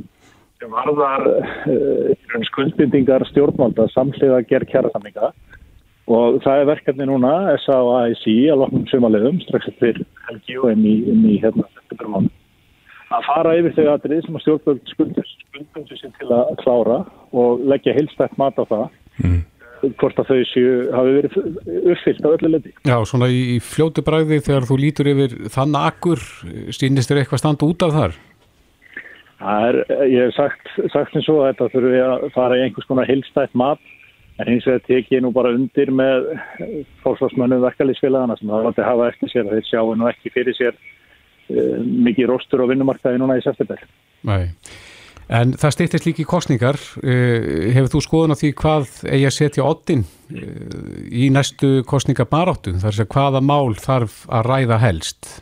Speaker 8: sem varðar uh, skuldbindingar stjórnvalda samsliða gerð kjærasamninga og það er verkefni núna SA og AIC að loknum sumalegum strax eftir helgi og inn í, inn í hérna septembermánu að fara yfir þau aðrið sem að stjórnvald skuldur skuldbundu sér til að klára og leggja heilstætt mat á það
Speaker 3: mm.
Speaker 8: Hvort að þau séu hafi verið uppfyllt á öllu lendi.
Speaker 2: Já, svona í fljóti bræði þegar þú lítur yfir þann akkur, stýnist þér eitthvað standa út af þar?
Speaker 8: Það er, ég hef sagt, sagt eins og þetta þurfum við að fara í einhvers konar heilstætt mat en hins vegar tek ég nú bara undir með fórsvarsmönnum verkalýsfélagana sem það vant að hafa eftir sér að þeir sjáu nú ekki fyrir sér uh, mikið róstur og vinnumarkaði núna í september.
Speaker 2: Nei, en það stýttist líki kostningar. Uh, hefur þú skoðun á því hvað eigi að setja oddin uh, í næstu kostningabaráttu? Það er að segja hvaða mál þarf að ræða helst?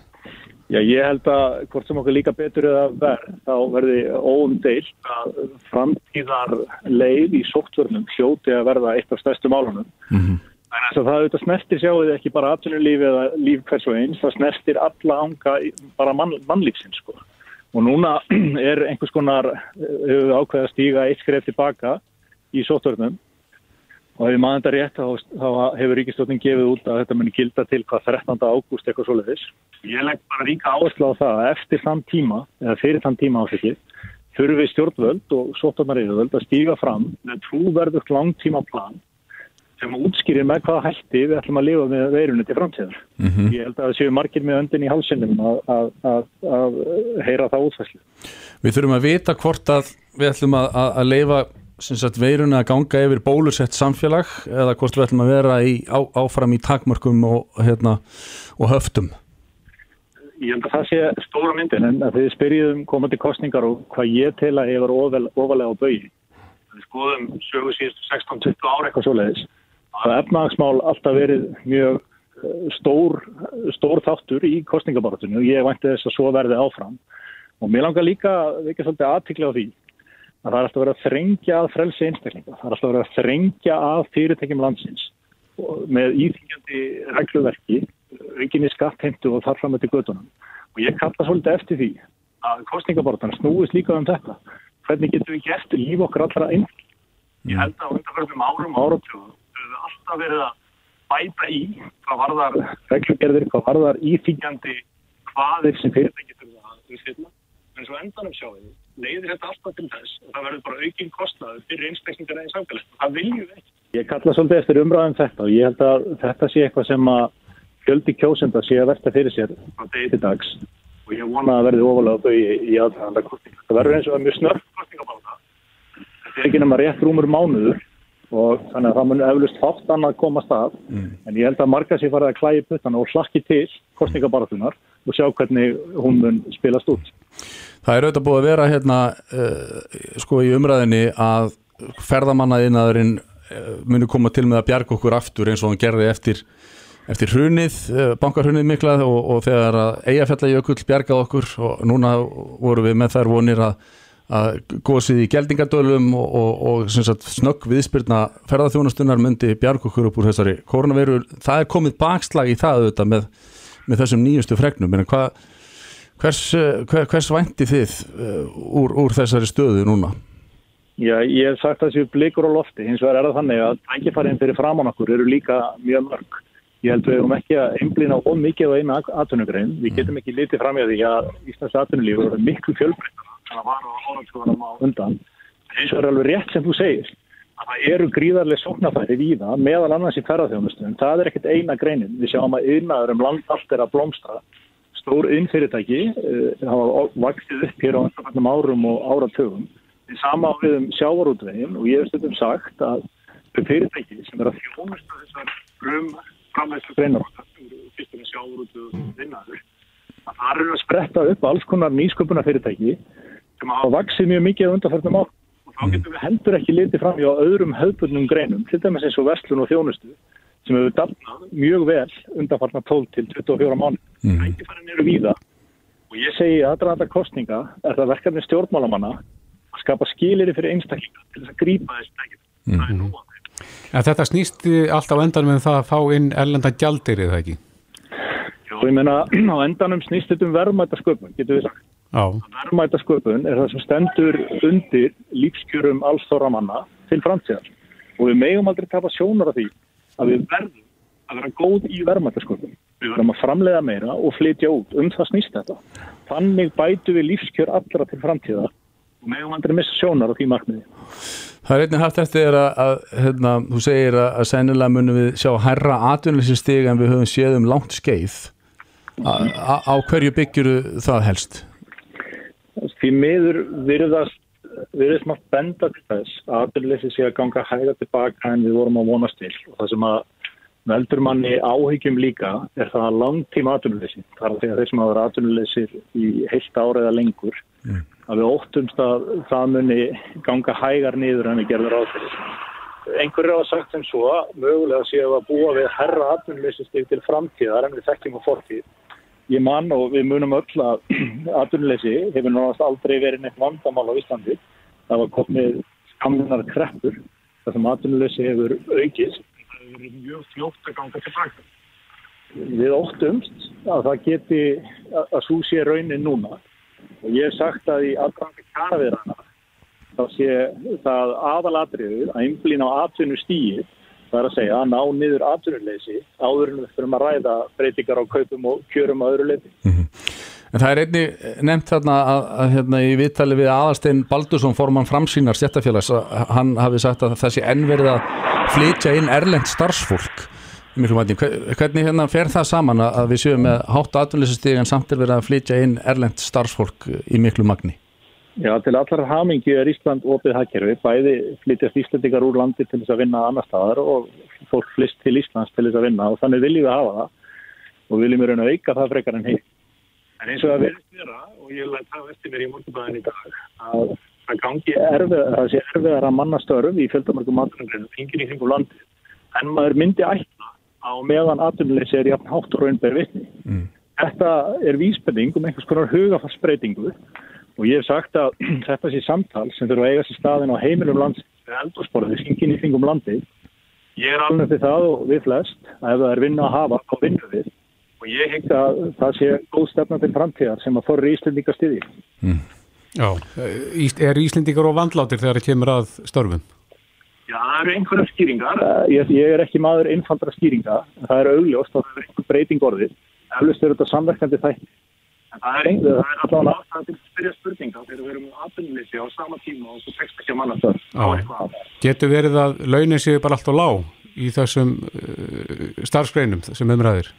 Speaker 8: Já, ég held að hvort sem okkur líka betur eða verð, þá verði óumdeilt að framtíðar leið í sóttvörnum hljóti að verða eitt af stærstu málunum.
Speaker 3: Mm -hmm.
Speaker 8: Þannig að það auðvitað snertir sjáuði ekki bara atvinnulífi eða líf hvers og eins, það snertir alla anga bara mann, mannlífsins sko. Og núna er einhvers konar ákveð að stíga eitt skref tilbaka í sóttvörnum og ef maður þetta rétt þá, þá hefur ríkistjóðin gefið út að þetta muni gilda til hvað 13. ágúst eitthvað svoleiðis. Ég legg bara ríka áherslu á það að eftir þann tíma, eða fyrir þann tíma áfyrir, þurfi stjórnvöld og sótarnaríðuvöld að stíga fram með trúverðugt langtíma plan sem útskýrir með hvaða hætti við ætlum að lifa með veirunni til framtíðar.
Speaker 3: Mm -hmm.
Speaker 8: Ég held að það séu margir með öndin í hálsinnum að, að, að, að heyra það útfæslu.
Speaker 3: Við þurfum að vita hvort að við ætlum að leifa sagt, veiruna að ganga yfir bólusett samfélag eða hvort við ætlum að vera í, á, áfram í takmörkum og, hérna, og höftum
Speaker 8: Ég held að það sé stóra myndin en að þið spyrjum komandi kostningar og hvað ég tel að var ofalega á bögi við skoðum sögu síðustu 16-20 ára eitthvað svo leiðis að efnagsmál alltaf verið mjög stór, stór þáttur í kostningabartunni og ég vænti þess að svo verði áfram og mér langar líka ekki svolítið aðtikla á því að það er alltaf verið að þrengja að frelsi einstaklinga, það er alltaf verið að þrengja að fyrirtækjum landsins með íþingjandi regluverki, aukinni skattheimtu og þar fram með til gödunum. Og ég kalla svolítið eftir því að kostningabortan snúist líka um þetta. Hvernig getum við gert líf okkar allra einn? Ég held að undanförðum árum áratjóðum við alltaf verið að bæta í hvað varðar reglugerðir, hvað varðar íþingjandi hvaðir sem fyrirtæki þurfa að uppfylla. En svo endanum sjáum við leiðir þetta alltaf til þess og það verður bara aukinn kostnaður fyrir einstaklingar eða í samfélag. Það viljum við ekki. Ég kalla svolítið eftir umræðum þetta og ég held að þetta sé eitthvað sem að fjöldi kjósenda sé að versta fyrir sér á degi dags og ég vona að verði ofalega þau í, í aðhæganda kostninga. Það verður eins og að mjög snörf kostningabáta þetta er ekki nema rétt rúmur mánuður og þannig að það mun eflust fátt annað komast að en ég held að marga sér farið að klæði puttana og hlakki til kostningabaratunar og sjá hvernig hún mun spilast út.
Speaker 3: Það er auðvitað búið að vera hérna uh, sko í umræðinni að ferðamannaðinaðurinn uh, muni koma til með að bjarga okkur aftur eins og hann gerði eftir, eftir hrunið, uh, bankarhrunið miklað og, og þegar að eigafjallajökull bjargað okkur og núna voru við með þær vonir að, að gósið í geldingadölum og, og, og sagt, snögg viðspyrna ferðarþjónastunnar myndi bjarga okkur upp úr þessari koronaviru. Það er komið bakslag í það auðvitað með, með þessum nýjustu fregnum, en hvað Hvers, hvers, hvers vænti þið úr, úr þessari stöðu núna?
Speaker 8: Já, ég hef sagt að það séu blikur á lofti, hins vegar er það þannig að tækifærin fyrir framann okkur eru líka mjög mörg. Ég held við erum ekki að einblýna á mikið á eina atvinnugrein. Við getum ekki litið fram í því að Íslands atvinnulífur eru miklu fjölbreyttar en það var á á undan. Vegar er alveg rétt sem þú segir að það eru gríðarlega sóknafæri í það meðal annars í ferðarþjónustum. Það er ekkert eina greinin. Við sjáum að yfirnaður um land allt er að blómstra stór innfyrirtæki uh, hafa vaktið upp hér á einhvernum árum og áratögum. Við sama á við um sjávarútvegin og ég hef stundum sagt að fyrirtæki sem er að þjónusta þessar brum framleyslu greinar fyrst og með sjávarútveg og vinnaður að það eru að spretta upp alls konar nýsköpuna fyrirtæki sem hafa vaksið mjög mikið á undarförnum árum og þá getum við heldur ekki litið fram í á öðrum höfbundnum greinum, til dæmis eins og vestlun og þjónustu sem hefur dafnað mjög vel undanfarnar 12 til 24 mánu. Mm. Ættifærin eru víða og ég segi að aðræðanda kostninga er það verkefni stjórnmálamanna að skapa skilir fyrir einstaklinga til þess að grípa þess ekki. Mm. Það er.
Speaker 2: En þetta snýst alltaf endanum en það að fá inn erlendan gjaldir eða ekki?
Speaker 8: Jó, ég menna á endanum snýst þetta um verðmætasköpun, getur við sagt.
Speaker 2: Já.
Speaker 8: Verðmætasköpun er það sem stendur undir lífskjörum allsþóra manna til framtíðar og við megum aldrei tapa sjónar af því að við verðum að vera góð í verðmættasköpun. Við verðum að framleiða meira og flytja út. Um það snýst þetta. Þannig bætu við lífskjör allra til framtíða og meðum andri missa sjónar á því markmiði.
Speaker 3: Það er einnig haft eftir að, að hérna, þú segir að, að sennilega munum við sjá herra atvinnlýsistig en við höfum séð um langt skeið. Á hverju byggjuru það helst?
Speaker 8: Því miður virðast erum smátt benda til þess að aðurleysi sé að ganga hæga tilbaka en við vorum að vonast til. Og það sem að veldur manni áhyggjum líka er það að langtíma aðurleysi þar að þeir sem hafa aðurleysi í heilt ára eða lengur mm. að við óttumst að það muni ganga hægar niður en við gerðum ráðfyrir einhverju hafa sagt sem svo mögulega séu að búa við herra aðurleysi stig til framtíðar en við þekkjum á fortíð ég mann og við munum öll að atvinnuleysi hefur náttúrulega aldrei verið neitt vandamál á Íslandi. Það var komið skamlunar kreppur þar sem atvinnuleysi hefur aukist. Það hefur verið mjög fljótt að ganga tilbaka. Við óttumst að það geti að svo sé raunin núna og ég hef sagt að í aðgangi karaverana þá sé það aðalatriðu að einblýna á atvinnustíið það er að segja að ná niður atvinnuleysi áður en við fyrir að ræða breytingar á kaupum og kjörum á öðru leiti.
Speaker 3: Mm -hmm. En það er einni nefnt þarna að, að hérna í viðtali við aðalstein Baldursson forman framsýnar stjættafélags að hann hafi sagt að það sé ennverið að flytja inn erlend starfsfólk hvernig hérna fer það saman að við séum með hátt atvinnuleysistíð en samt er verið að flytja inn erlend starfsfólk í miklu magni?
Speaker 8: Já, til allar hamingi er Ísland opið hagkerfi, bæði flytjast Íslandikar úr landi til þess að vinna annar staðar og fólk flyst til Íslands til þess að vinna og þannig viljum við hafa það og viljum við raun að auka það frekar en heitt. En eins og það verður vera, og ég vil að það eftir mér í morgunbæðin í dag, að það gangi erfið, það sé erfiðar að manna störf í fjöldamörgum atvinnugreinu, fingir í kringum landi, en maður myndi ætla á meðan atvinnuleysi er jafn hátt og raunber vitni. Mm. Þetta er vísbending um einhvers konar hugafarsbreytingu og ég hef sagt að þetta sé samtal sem þurfa að eiga sér staðin á heimilum lands eldursporði, syngin í þingum landi ég er alveg til það og við flest að ef það er vinna að hafa þá vinnum við. Og ég hengd að það sé góð stefna til framtíðar sem að þorri Íslendingar stiði mm.
Speaker 2: Já, er Íslendingar og vandlátir þegar það kemur að störfum?
Speaker 8: Já, það eru einhverja skýringar. Ég, ég er ekki maður einfaldra skýringa. Það er augljóst að það er einhver breyting orðið. Eflust er þetta samverkandi þætti Það er einhver, það er allavega ástæðan til að spyrja spurninga þegar við erum aðbyrnleysi á sama tíma og svo tekst ekki að manna það.
Speaker 2: Getur verið að launin séu bara allt og lág í þessum uh, starfsgreinum sem umræðir?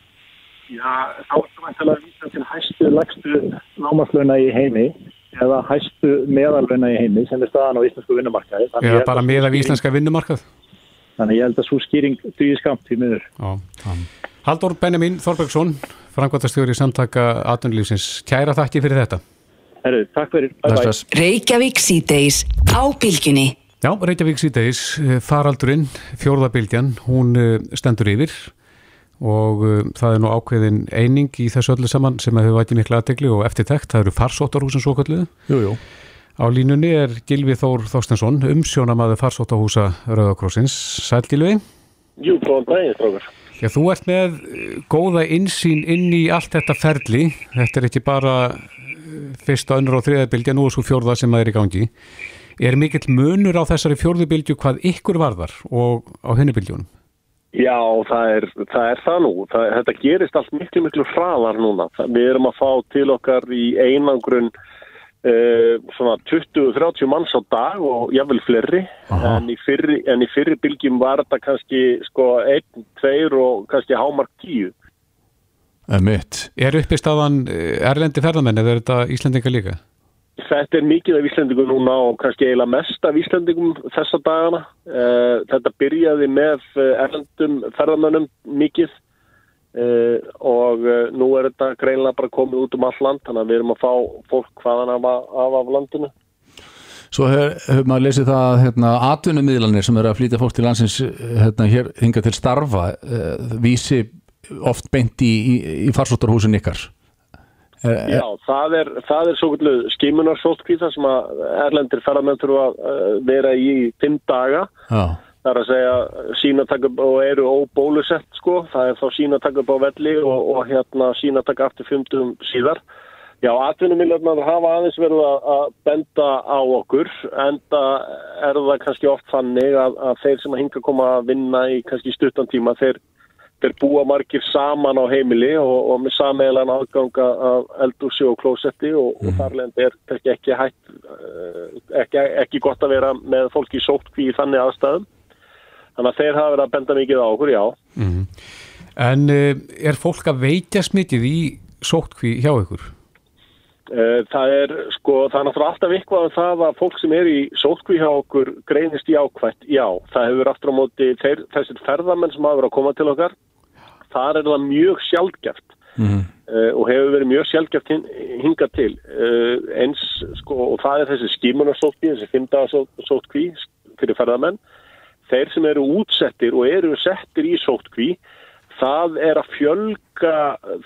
Speaker 8: Já, þá er það mættilega að vísa til hæstu, lagstu námaslauna í heimi eða hæstu meðalvinna í heimi sem er staðan á íslensku vinnumarkaði. Þannig
Speaker 2: Eða bara
Speaker 8: að sú
Speaker 2: með af
Speaker 8: skýring-
Speaker 2: íslenska vinnumarkað?
Speaker 8: Þannig ég held að svo skýring dýði skamt í miður.
Speaker 2: Já. Haldur Benjamin Þorbergsson, frangværtastjóri samtaka atvinnulífsins. Kæra þakki fyrir þetta.
Speaker 8: Herru, takk fyrir.
Speaker 1: Reykjavík síðdeis á bylginni.
Speaker 2: Já, Reykjavík síðdeis, eh, faraldurinn, fjórðabylgjan, hún eh, stendur yfir og uh, það er nú ákveðin eining í þessu öllu saman sem hefur vætið mikla aðtegli og eftirtekt, það eru farsóttarhúsin svo kalluðu.
Speaker 3: Jú, jú.
Speaker 2: Á línunni er Gilvi Þór Þorstensson, umsjónamaður farsóttarhúsa Rauðakrossins. Sæl Gilvi?
Speaker 9: Jú, góðan daginn, strókar.
Speaker 2: Já, þú ert með eh, góða insýn inn í allt þetta ferli. Þetta er ekki bara eh, fyrsta, önnur og þriða bylgja, nú er svo fjórða sem það er í gangi. Er mikill munur á þessari fjórðu bylgju hvað ykkur varðar og á henni bylgjunum?
Speaker 9: Já, það er það, er það nú. Það, þetta gerist allt miklu, miklu hraðar núna. Við erum að fá til okkar í einangrun uh, svona 20-30 manns á dag og jáfnvel fleiri. En í, fyrri, en í fyrri bylgjum var þetta kannski sko 1, 2 og kannski hámark 10.
Speaker 3: Mitt.
Speaker 2: Er uppi staðan eh, erlendi ferðamenn eða er þetta Íslendinga líka?
Speaker 9: Þetta er mikið af Íslandingum núna og kannski eiginlega mest af Íslandingum þessa dagana. Uh, þetta byrjaði með eh, erlendum ferðamönnum mikið uh, og uh, nú er þetta greinlega bara komið út um all land þannig að við erum að fá fólk hvaðan af, af, af landinu.
Speaker 3: Svo hefur hef maður lesið það að hérna, atvinnumiðlanir sem eru að flýta fólk til landsins hérna, hér hinga til starfa uh, vísi oft beint í, í, í farsóttarhúsin ykkar. Er,
Speaker 9: Já, það er, það er svo kvöldu skimunarsóttkví þar sem að erlendir ferðamenn þurfa að vera í fimm daga.
Speaker 3: já.
Speaker 9: Það er að segja sínataka og eru óbólusett sko, það er þá sínataka upp á velli og, og hérna sínataka aftur fymtum síðar. Já, atvinnumiljarnar hafa aðeins verið að, að benda á okkur en það er það kannski oft þannig að, að þeir sem að hinga koma að vinna í kannski stuttan tíma, þeir, þeir búa margir saman á heimili og, og með sameilan aðganga af eldúsi og klósetti og, og þarlegend er kannski ekki hægt, eh, ekki, ekki gott að vera með fólki í sótkví í þannig aðstæðum. Þannig að þeir hafa verið að benda mikið á okkur, já.
Speaker 2: En uh, er fólk að veitja smitið í sóttkví hjá ykkur?
Speaker 9: Eh, Það er sko, það er náttúrulega alltaf eitthvað um það að fólk sem er í sótkví hjá okkur greinist í ákvætt, já, það hefur aftur á móti þeir, þessir ferðamenn sem hafa verið að koma til okkar, þar er það mjög sjálfgeft
Speaker 3: Mhm.
Speaker 9: uh, og hefur verið mjög sjálfgeft hin, hingað til uh, eins sko, og það er þessi skimunarsótkví, þessi fymdagasótkví fyrir ferðamenn, þeir sem eru útsettir og eru settir í sótkví, það er að fjölga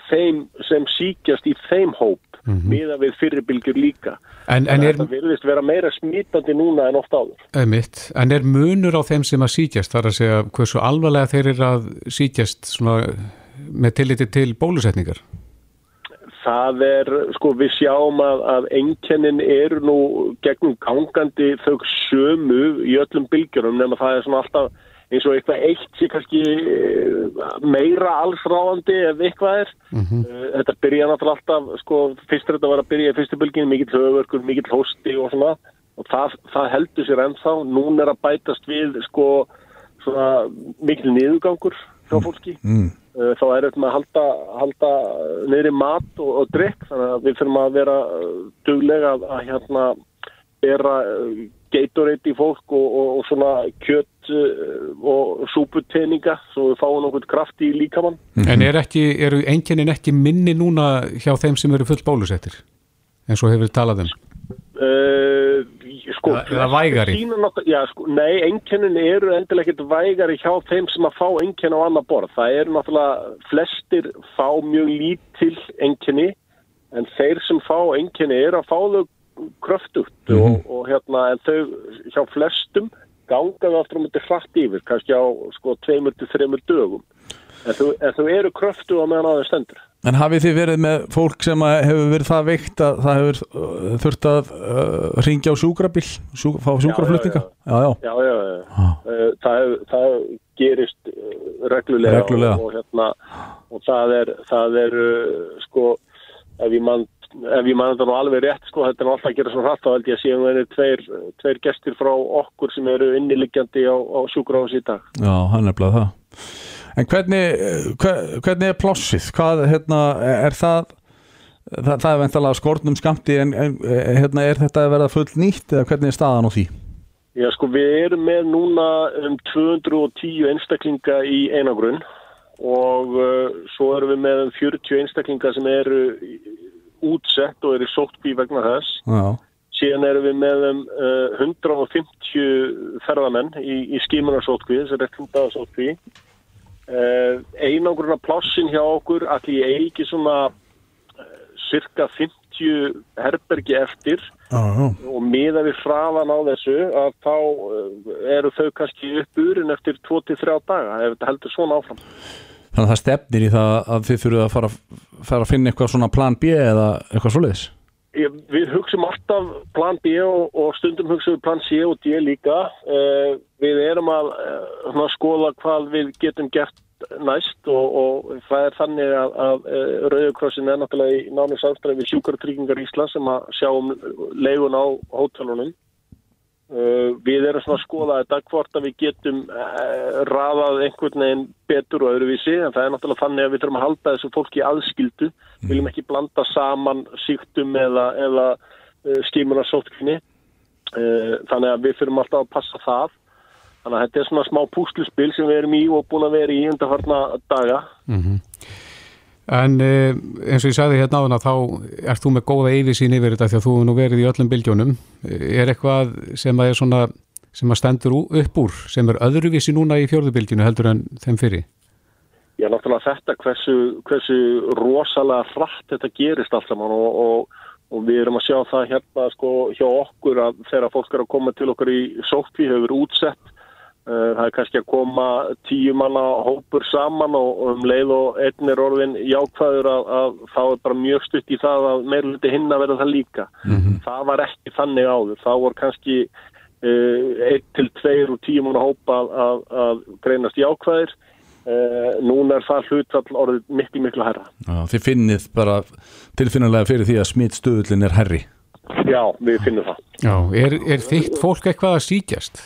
Speaker 9: þeim sem síkjast í þeim hóp miða við fyrirbylgjur líka.
Speaker 2: En, en, er,
Speaker 9: að Það virðist vera meira smítandi núna en oft áður.
Speaker 2: Einmitt. en er munur á þeim sem að síkjast, þar að segja hversu alvarlega þeir eru að síkjast svona, með tilliti til bólusetningar?
Speaker 9: Það er, sko, við sjáum að, að einkennin eru nú gegnum gangandi þau sömu í öllum bylgjunum nema það er svona alltaf eins og eitthvað eitt sé kannski eh, meira allsráðandi ef eitthvað er.
Speaker 2: Mhm.
Speaker 9: Uh, Þetta byrja náttúrulega alltaf, sko, fyrst er þetta var að byrja í fyrstu bylginu, mikill höfverkur, mikill hósti og svona og það, það heldur sér ennþá. Nún er að bætast við, sko, svona mikill niðurgangur hjá fólki.
Speaker 3: Mm.
Speaker 9: Uh, þá er þetta með að halda, halda niðri mat og, og drikk þannig að við fyrir að vera uh, duglega að, að hérna bera uh, geitoreit í fólk og, og, og svona kjött og súputeninga svo við fáum nokkuð kraft í líkamann
Speaker 2: En er ekki, eru einkennin ekki minni núna hjá þeim sem eru full bólusettir? eins og hefur talað um?
Speaker 9: Uh, sko,
Speaker 2: Eða- vægari?
Speaker 9: náttúrulega- Já, sko, nei, einkennin eru endilega ekkert vægari hjá þeim sem að fá einkenn á annar borð. Það eru náttúrulega flestir fá mjög lítil einkenni en þeir sem fá einkenni eru að fá þau kröftugt og, og hérna en þau hjá flestum ganga þau aftur um þetta hratt yfir, kannski á sko tveimur til þreimur dögum. En þau, en þau eru kröftu á meðan aðeins stendur.
Speaker 3: En hafið þið verið með fólk sem að hefur verið það veikt að það hefur uh, þurft að uh, ringja á sjúkrabill, sjú, fá sjúkraflutninga? Já, já.
Speaker 9: Já, já, já. Uh, Það, hef- það gerist uh, reglulega,
Speaker 3: Reglulega.
Speaker 9: Og, og, hérna, og það er, það er uh, sko, ef ég mann ef ég mann þetta nú alveg rétt sko, þetta er alltaf að gera svona hratt þá held ég að séum það er tveir, tveir gestir frá okkur sem eru inniliggjandi á, á sjúkrahús í dag.
Speaker 3: Já, hann er bleið það. En hvernig, hver, hvernig er plássið? Hvað, hérna, er það það, það er veintalega skortnum skamti en, en hérna, er þetta að verða full nýtt eða hvernig er staðan á því?
Speaker 9: Já, sko, við erum með núna um 210 einstaklinga í einagrunn og uh, svo erum við með um 40 einstaklinga sem eru útsett og eru sóttbí vegna þess.
Speaker 3: Já.
Speaker 9: Síðan erum við með um uh, 150 ferðamenn í, í skimunarsóttbí, þess að þetta er sóttbí. Uh, einangrunna plássin hjá okkur allir eigi svona uh, cirka 50 herbergi eftir
Speaker 3: Já,
Speaker 9: og miða við hraðan á þessu að þá uh, eru þau kannski upp úrin eftir 2-3 daga ef þetta heldur svona áfram.
Speaker 3: Þannig að það stefnir í það að þið fyrir að fara, fara að finna eitthvað svona plan B eða eitthvað svoleiðis?
Speaker 9: Við hugsum alltaf plan B og, og stundum hugsum við plan C og D líka. Uh, við erum að uh, skoða hvað við getum gert næst og, og það er þannig að, að Rauðurkrossin er náttúrulega í nánu samstæði við sjúkartryggingar Ísla sem að sjá um leigun á hótelunum. Uh, við erum svona að skoða þetta hvort að við getum uh, raðað einhvern veginn betur og öðruvísi en það er náttúrulega þannig að við þurfum að halda þessu fólki aðskildu, mm. viljum ekki blanda saman síktum eða, eða uh, skimunarsótkinni þannig að við þurfum alltaf að passa það þannig að þetta er svona smá púsluspil sem við erum í og búin að vera í undarfarna daga
Speaker 2: Mm -hmm. En eh, eins og ég sagði hérna á hana þá ert þú með góða yfirsýn yfir þetta því að þú nú verið í öllum bylgjónum er eitthvað sem að svona sem að stendur upp úr sem er öðruvísi núna í fjörðubylginu heldur en þeim fyrir?
Speaker 9: Já, náttúrulega þetta hversu, hversu rosalega hratt þetta gerist allt saman og, og, og við erum að sjá það hérna sko hjá okkur að þegar fólk er að koma til okkur í sótví hefur útsett Það er kannski að koma tíu manna hópur saman og um leið og einn er orðin jákvæður að, að þá er bara mjög stutt í það að meirluti hinn að verða það líka. Mm -hmm. Það var ekki þannig áður. Það voru kannski uh, einn til tveir og tíu manna hópa að, að, að greinast jákvæðir. Uh, núna er það hlutall orðið miklu miklu herra.
Speaker 3: Já, þið finnið bara tilfinnilega fyrir því að smittstöðullin er herri.
Speaker 9: Já, við finnum það.
Speaker 2: Já, er, er þitt fólk eitthvað að síkjast?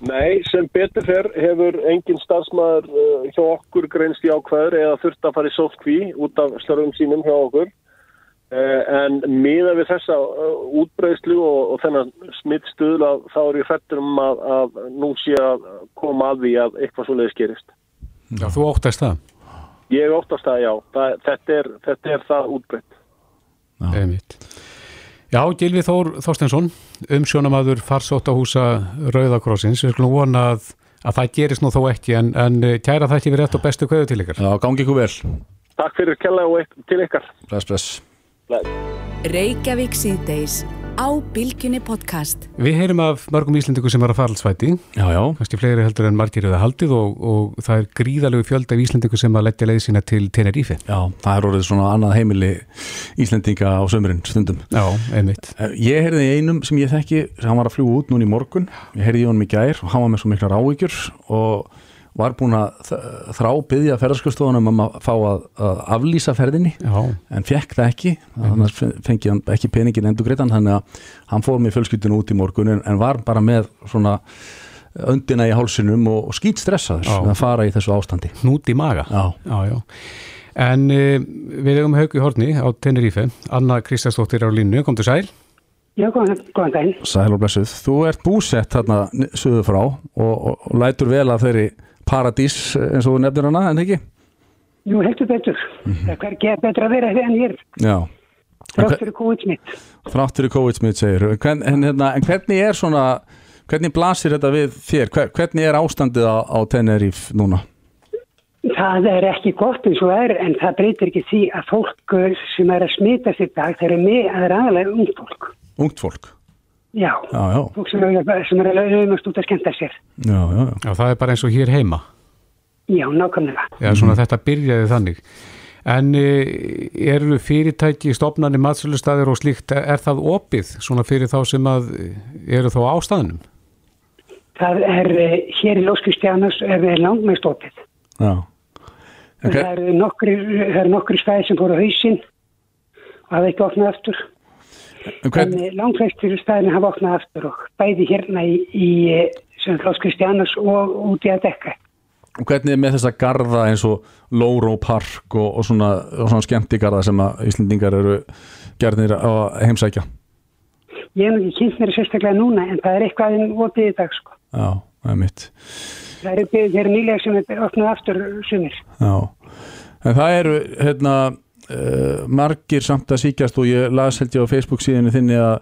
Speaker 9: Nei, sem betur fyrr hefur engin starfsmæður uh, hjá okkur greinst í ákvæður eða þurft að fara í sótkví út af slörfum sínum hjá okkur uh, en miða við þessa uh, útbreyslu og, og þennan smittstuðla þá er ég fættur um að, að nú sé að koma að því að eitthvað svo leiðis gerist.
Speaker 2: Já, þú óttast það?
Speaker 9: Ég óttast það, já. Það, þetta, er, þetta er það útbreytt.
Speaker 2: Já, einmitt. Já, Gilvi Þór Þorstensson, umsjónamaður farsóttahúsa Rauðakrossins. Við skulum vona að, að það gerist nú þó ekki, en, en kæra það ekki verið eftir bestu kvöðu til ykkar.
Speaker 3: Já, gangi ykkur vel.
Speaker 9: Takk fyrir kella og til ykkar.
Speaker 3: Bless, bless.
Speaker 9: Bless.
Speaker 1: Reykjavík síðdeis á Bilginni podcast.
Speaker 2: Við heyrim af mörgum íslendingu sem var að faraldsvæti.
Speaker 3: Já, já.
Speaker 2: Kannski fleiri heldur en margir eða haldið og, og það er gríðalegu fjölda af íslendingu sem að leggja leið sína til Tenerife.
Speaker 3: Já, það er orðið svona annað heimili íslendinga á sömurinn stundum.
Speaker 2: Já, einmitt.
Speaker 3: Ég heyrði einum sem ég þekki, hann var að fljúa út núna í morgun. Ég heyrði í honum í gær og hann var með svo mikla rávíkjur og var búin að þrá byggja ferðarskjóðstofunum um að fá að, að aflýsa ferðinni
Speaker 2: Já.
Speaker 3: en fekk það ekki. Þannig að fengi hann ekki peningin endur greitan þannig að hann fór með fjölskyldinu út í morgun en, en var bara með svona öndina í hálsinum og, og skýt stressaður að fara í þessu ástandi.
Speaker 2: Hnút í maga.
Speaker 3: Já,
Speaker 2: já, já. En uh, við hefum haugu horni á Tenerife. Anna Kristjánsdóttir á línu, kom til sæl.
Speaker 10: Já, góðan, góðan daginn.
Speaker 3: Sæl og blessuð, þú ert búsett þarna söðu frá og, og, og lætur vel að þeirri paradís eins og nefnir hana, en ekki?
Speaker 10: Jú, heldur betur. Mm -hmm. Það er betur að vera en hér.
Speaker 3: Já.
Speaker 10: Þrátt fyrir COVID-smitt.
Speaker 3: Þrátt fyrir COVID-smitt, segir. En, en, en hvernig er svona, hvernig blasir þetta við þér? Hvernig er ástandið á, á Tenerife núna?
Speaker 10: Það er ekki gott eins og er, en það breytir ekki því að fólk sem er að smita sér dag, það er með að það aðalega ungt fólk.
Speaker 3: Ungt fólk?
Speaker 10: Já,
Speaker 3: já, já.
Speaker 10: fólk sem er, sem er að laumast út að skemmta sér.
Speaker 3: Já, já,
Speaker 2: já. Það er bara eins og hér heima.
Speaker 10: Já, nákvæmlega.
Speaker 2: Já, svona mm. þetta byrjaði þannig. En eru fyrirtæki, stopnarnir, matsölustæðir og slíkt, er það opið svona fyrir þá sem að eru þá ástæðunum?
Speaker 10: Það er, hér í Lóskustjánus er við langmest opið.
Speaker 3: Já.
Speaker 10: Okay. Það eru nokkri, nokkri stæði sem fóru á hausinn og hafa ekki opnað aftur. En, hvern... en langflestir stæðinu hafa opnað aftur og bæði hérna í, í Lóskustjánus og út í að dekka.
Speaker 3: hvernig er með þessa garda eins og Lóró Park og, og svona, svona skemmtigarða sem að Íslandingar eru gerðnir að heimsækja
Speaker 10: Ég hef ekki kynnt mér sérstaklega núna en það er eitthvað um opið í dag sko.
Speaker 3: Já, það er mitt
Speaker 10: Það eru, er nýlega sem er opnað aftur sumir
Speaker 3: Já, en það eru hérna uh, margir samt að síkjast og ég las held ég á Facebook síðan þinni að,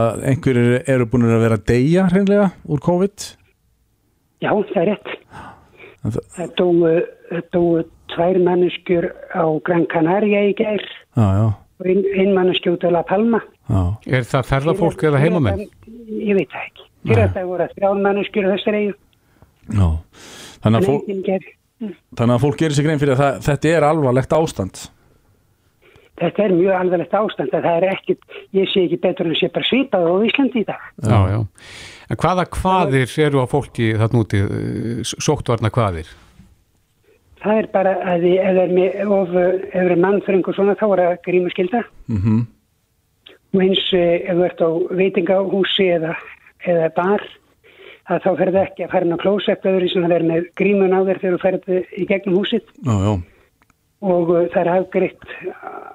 Speaker 3: að einhverjir eru búin að vera að deyja hreinlega úr COVID.
Speaker 10: Já, það er rétt. Það dói, dói tvær manneskjur á Gran Canaria í gær.
Speaker 3: Já, já.
Speaker 10: og ein, ein manneskju út á La Palma.
Speaker 3: Já.
Speaker 2: Er það ferðarfólk eða heimamenn?
Speaker 10: Ég veit það ekki. Fyrir að það voru að þrján manneskjur þessar eigu
Speaker 3: Já, þannig að, fólk, þannig að fólk gerir sig grein fyrir að það, þetta er alvarlegt ástand
Speaker 10: Þetta er mjög alveglegt ástand að það er ekkit, ég sé ekki betur en sé bara svipað á Íslandi í dag.
Speaker 2: Já, já. En hvaða hvaðir eru á fólki þarna úti, sóttvarna hvaðir?
Speaker 10: Það er bara að því ef það er of, ef það er mannfröng og svona þá er það grímuskylda
Speaker 3: mm -hmm.
Speaker 10: og eins eh, ef þú ert á veitingahúsi eða, eða bar að þá ferðu ekki að fara inn á klósett öðru sem það er með grímun á þér þegar þú ferðu í gegnum húsið
Speaker 3: Já, já,
Speaker 10: og uh, það er afgriðt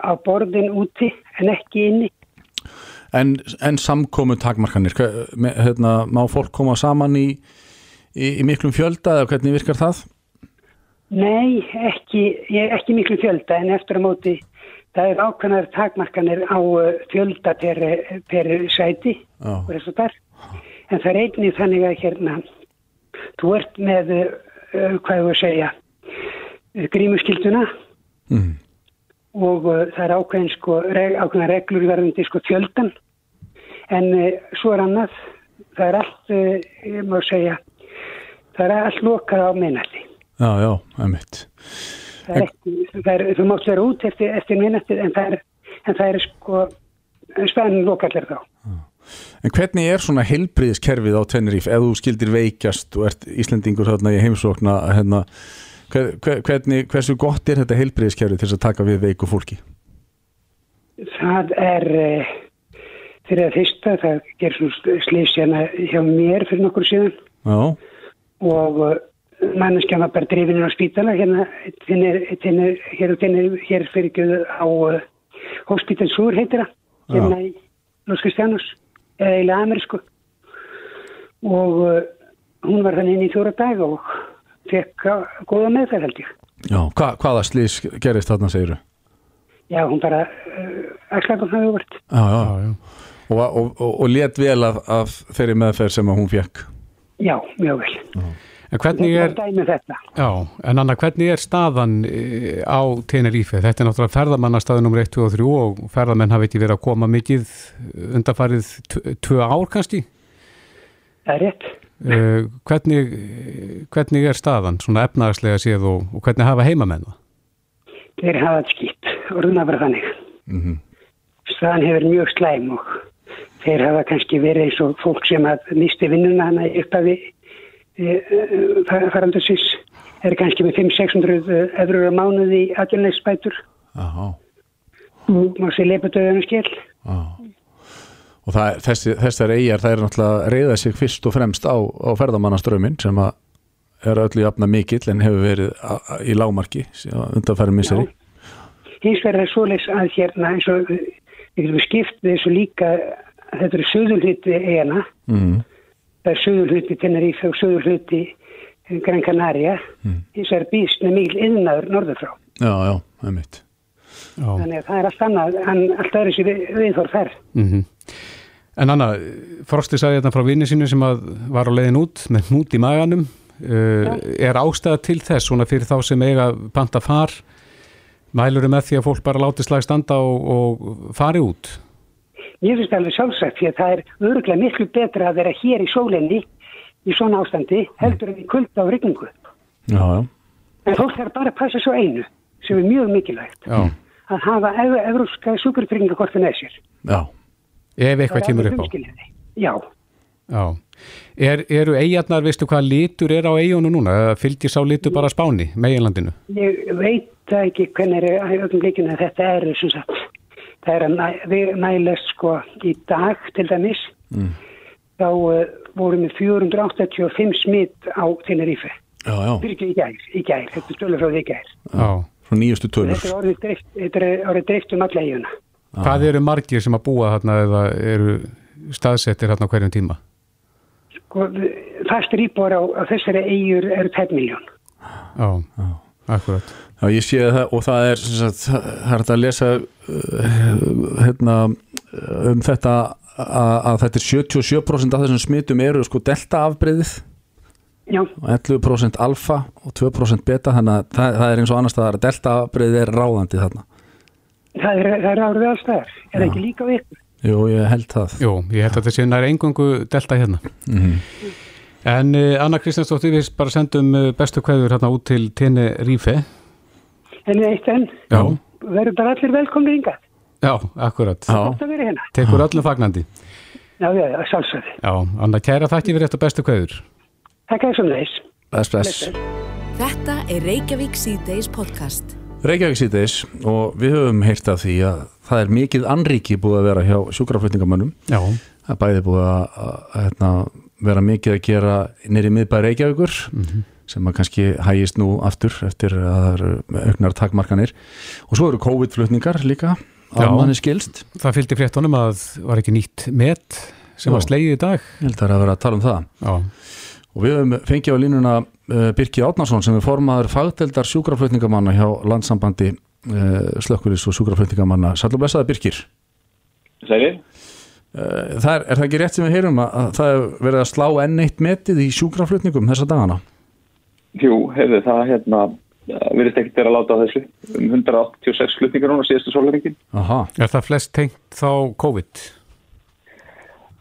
Speaker 10: á borðin úti en ekki inni.
Speaker 3: en, en samkomu takmarkanir, hérna, má fólk koma saman í, í, í miklum fjölda eða hvernig virkar það?
Speaker 10: Nei, ekki, ekki miklu fjölda en eftir að móti það er ákveðnar takmarkanir á uh, fjölda per, per sæti og þess að þar. En það er einnig þannig að hérna, þú ert með, uh, hvað ég að segja, grímuskilduna
Speaker 3: Mm.
Speaker 10: og uh, það er ákveðin sko, reg, ákveðna reglur verðandi sko fjöldan en uh, svo er annað, það er allt, uh, ég má segja, það er allt lokað á minnati.
Speaker 3: Já, já, einmitt.
Speaker 10: Það er ekki, það er, þú mátt vera út eftir, eftir minnati en það er, en það er sko, spæðin lokallir þá.
Speaker 3: En hvernig er svona heilbriðiskerfið á Tenerife ef þú skildir veikjast og ert Íslendingur þarna í heimsókna hérna, hver, hver, hvernig, hversu gott er þetta heilbriðiskerfið til þess að taka við veiku fólki?
Speaker 10: Það er uh, fyrir að fyrsta, það ger svona slísjana hjá mér fyrir nokkur síðan.
Speaker 3: Já,
Speaker 10: og uh, manneskja var bara drifin á spítala hérna, hér, fyrir göðu á Hospital Sur heitir það, hérna í Los Cristianos, eða eiginlega amerísku. Og hún var þannig inn í fjóra dag og fekk góða meðferð held ég.
Speaker 3: já. Hva, hvaða slís gerist þarna segiru?
Speaker 10: Já, hún bara uh, axlaði hann hefur vart.
Speaker 3: Já, já, já. Og, og, og, og let vel af, af þeirri meðferð sem að hún fekk.
Speaker 10: Já, mjög vel.
Speaker 2: En hvernig er,
Speaker 10: þetta.
Speaker 2: já, en Anna, hvernig er staðan eh, á Tenerife? Þetta er náttúrulega ferðamannastaði nr. 1, 2 og 3 og ferðamenn hafi ekki verið að koma mikið undarfarið tv- tvö ár kannski?
Speaker 10: Það er rétt.
Speaker 2: Uh, hvernig, hvernig er staðan, svona efnaðarslega séð og, og hvernig hafa heimamenn það?
Speaker 10: Þeir hafa skýtt og runa bara þannig.
Speaker 3: Mm
Speaker 10: Staðan hefur mjög slæm og þeir hafa kannski verið eins og fólk sem að misti vinnuna hana upp að við e, farandarsins er kannski með 500-600 eurur á mánuði
Speaker 3: Já,
Speaker 10: og má sér leipudöðunum skil.
Speaker 3: já. Og það, er- þessi, þessar eigjar, það er náttúrulega reyða sig fyrst og fremst á, á ferðamannaströmmin sem að er öllu jafna mikill en hefur verið a, a, í lámarki undanfæri misseri.
Speaker 10: Hins vegar er svoleiðs að hérna eins og við getum skipt þessu líka þetta eru söðulhuti eigana
Speaker 3: Mm.
Speaker 10: það er söðulhuti Tenerife og söðulhuti Gran Canaria hins vegar býst með mikil yðnaður norður frá
Speaker 3: Já, já, það er mitt.
Speaker 2: Já.
Speaker 10: þannig að það er allt annað en allt öðru sér við, viðhór þær
Speaker 2: Mm En Anna, Frosti sagði þetta frá vinni sínu sem að var á leiðin út með hnút í maganum. Uh, er ástæða til þess svona fyrir þá sem eiga panta far? Mælur með því að fólk bara láti slag standa og, og fari út?
Speaker 10: Ég finnst alveg sjálfsagt því að það er öruglega miklu betra að vera hér í sólinni í svona ástandi heldur en í kulda og rigningu
Speaker 3: Já, já.
Speaker 10: en fólk þarf bara að passa svo einu sem er mjög mikilvægt
Speaker 2: Já.
Speaker 10: Að hafa ev evrópska sjúkurtryggingakorti með sér
Speaker 3: Já.
Speaker 2: Ef eitthvað kemur upp á.
Speaker 10: Já,
Speaker 2: Já. Er, eru eigarnar, veistu hvað litur er á eigunum núna? Fylgir sá litur bara spáni, meginlandinu?
Speaker 10: ég veit ekki hvernig er að að þetta er sem sagt, það er að næ- mælast sko í dag til dæmis
Speaker 3: Mm.
Speaker 10: þá uh, vorum við 485 smitt á Tenerife
Speaker 3: Já, já.
Speaker 10: Fyrir ekki í gær, í gær, þetta er stölu frá því í gær.
Speaker 2: Já.
Speaker 3: Frá nýjustu tölur.
Speaker 10: Þetta er orðið dreift, um alla eiguna.
Speaker 2: Hvað eru margir sem að búa þarna eða eru staðsettir þarna á hverjum tíma?
Speaker 10: Sko, fastur íbúar á, á þessari eigur eru 10 miljón.
Speaker 2: Já, akkurat.
Speaker 3: Já, ég sé það og það er sem sagt, það er hægt að lesa uh, hérna, um þetta að, að þetta er 77% af þessum smitum eru sko delta afbreyðið
Speaker 10: Já.
Speaker 3: og 11% alfa og 2% beta þannig að það, það er eins og annars staðar að delta afbreyðið er ráðandi þarna
Speaker 10: Það er, það er árið allstaðar. Er það ekki líka ykkur?
Speaker 3: Jú, ég held það
Speaker 2: Jú, ég held að þessi nær engungu delta hérna.
Speaker 3: Mhm.
Speaker 2: En uh, Anna Kristjánsdóttir, við bara sendum uh, bestu kveður hérna út til Tene Rífe.
Speaker 10: En eitt enn,
Speaker 2: Já.
Speaker 10: verður bara allir velkomni yngar.
Speaker 2: Já, akkurat.
Speaker 10: Að hérna.
Speaker 2: Tekur öllum fagnandi.
Speaker 10: Já, já, já, sjálfsögði.
Speaker 2: Já, Anna, kæra þakki fyrir þetta bestu kveður.
Speaker 10: Takk að þessum þess.
Speaker 3: Bless, bless.
Speaker 1: Þetta er Reykjavík C-Days podcast.
Speaker 3: Reykjavík síðdeis og við höfum heyrt af því að það er mikið anríki búið að vera hjá sjúkraflutningamönnum
Speaker 2: Já.
Speaker 3: það er bæði búið að, að, að hérna, vera mikið að gera nýri miðbæri Reykjavíkur sem að kannski hægist nú aftur eftir að það eru auknar takmarkanir og svo eru COVID-flutningar líka að manni skilst
Speaker 2: Það fylgdi fréttunum að var ekki nýtt met sem
Speaker 3: Já.
Speaker 2: var slegið í dag.
Speaker 3: Ég held að það er að vera að tala um það
Speaker 2: Já.
Speaker 3: Og við höfum fengið á línuna uh, Birki Átnarsson sem er formaður fagdeldar sjúkraflutningamanna hjá landsambandi uh, slökkuris og sjúkraflutningamanna Sallur blessaði Birkir
Speaker 11: Sælir?
Speaker 3: Uh, það er, er það ekki rétt sem við heyrum að, að það er verið að slá enn eitt metið í sjúkraflutningum þessa dagana?
Speaker 11: Jú, hefðu það hérna verðist ekkert vera að láta á þessu um 186 flutningar núna síðastu sólringin
Speaker 3: Aha.
Speaker 2: Er það flest tengt þá COVID?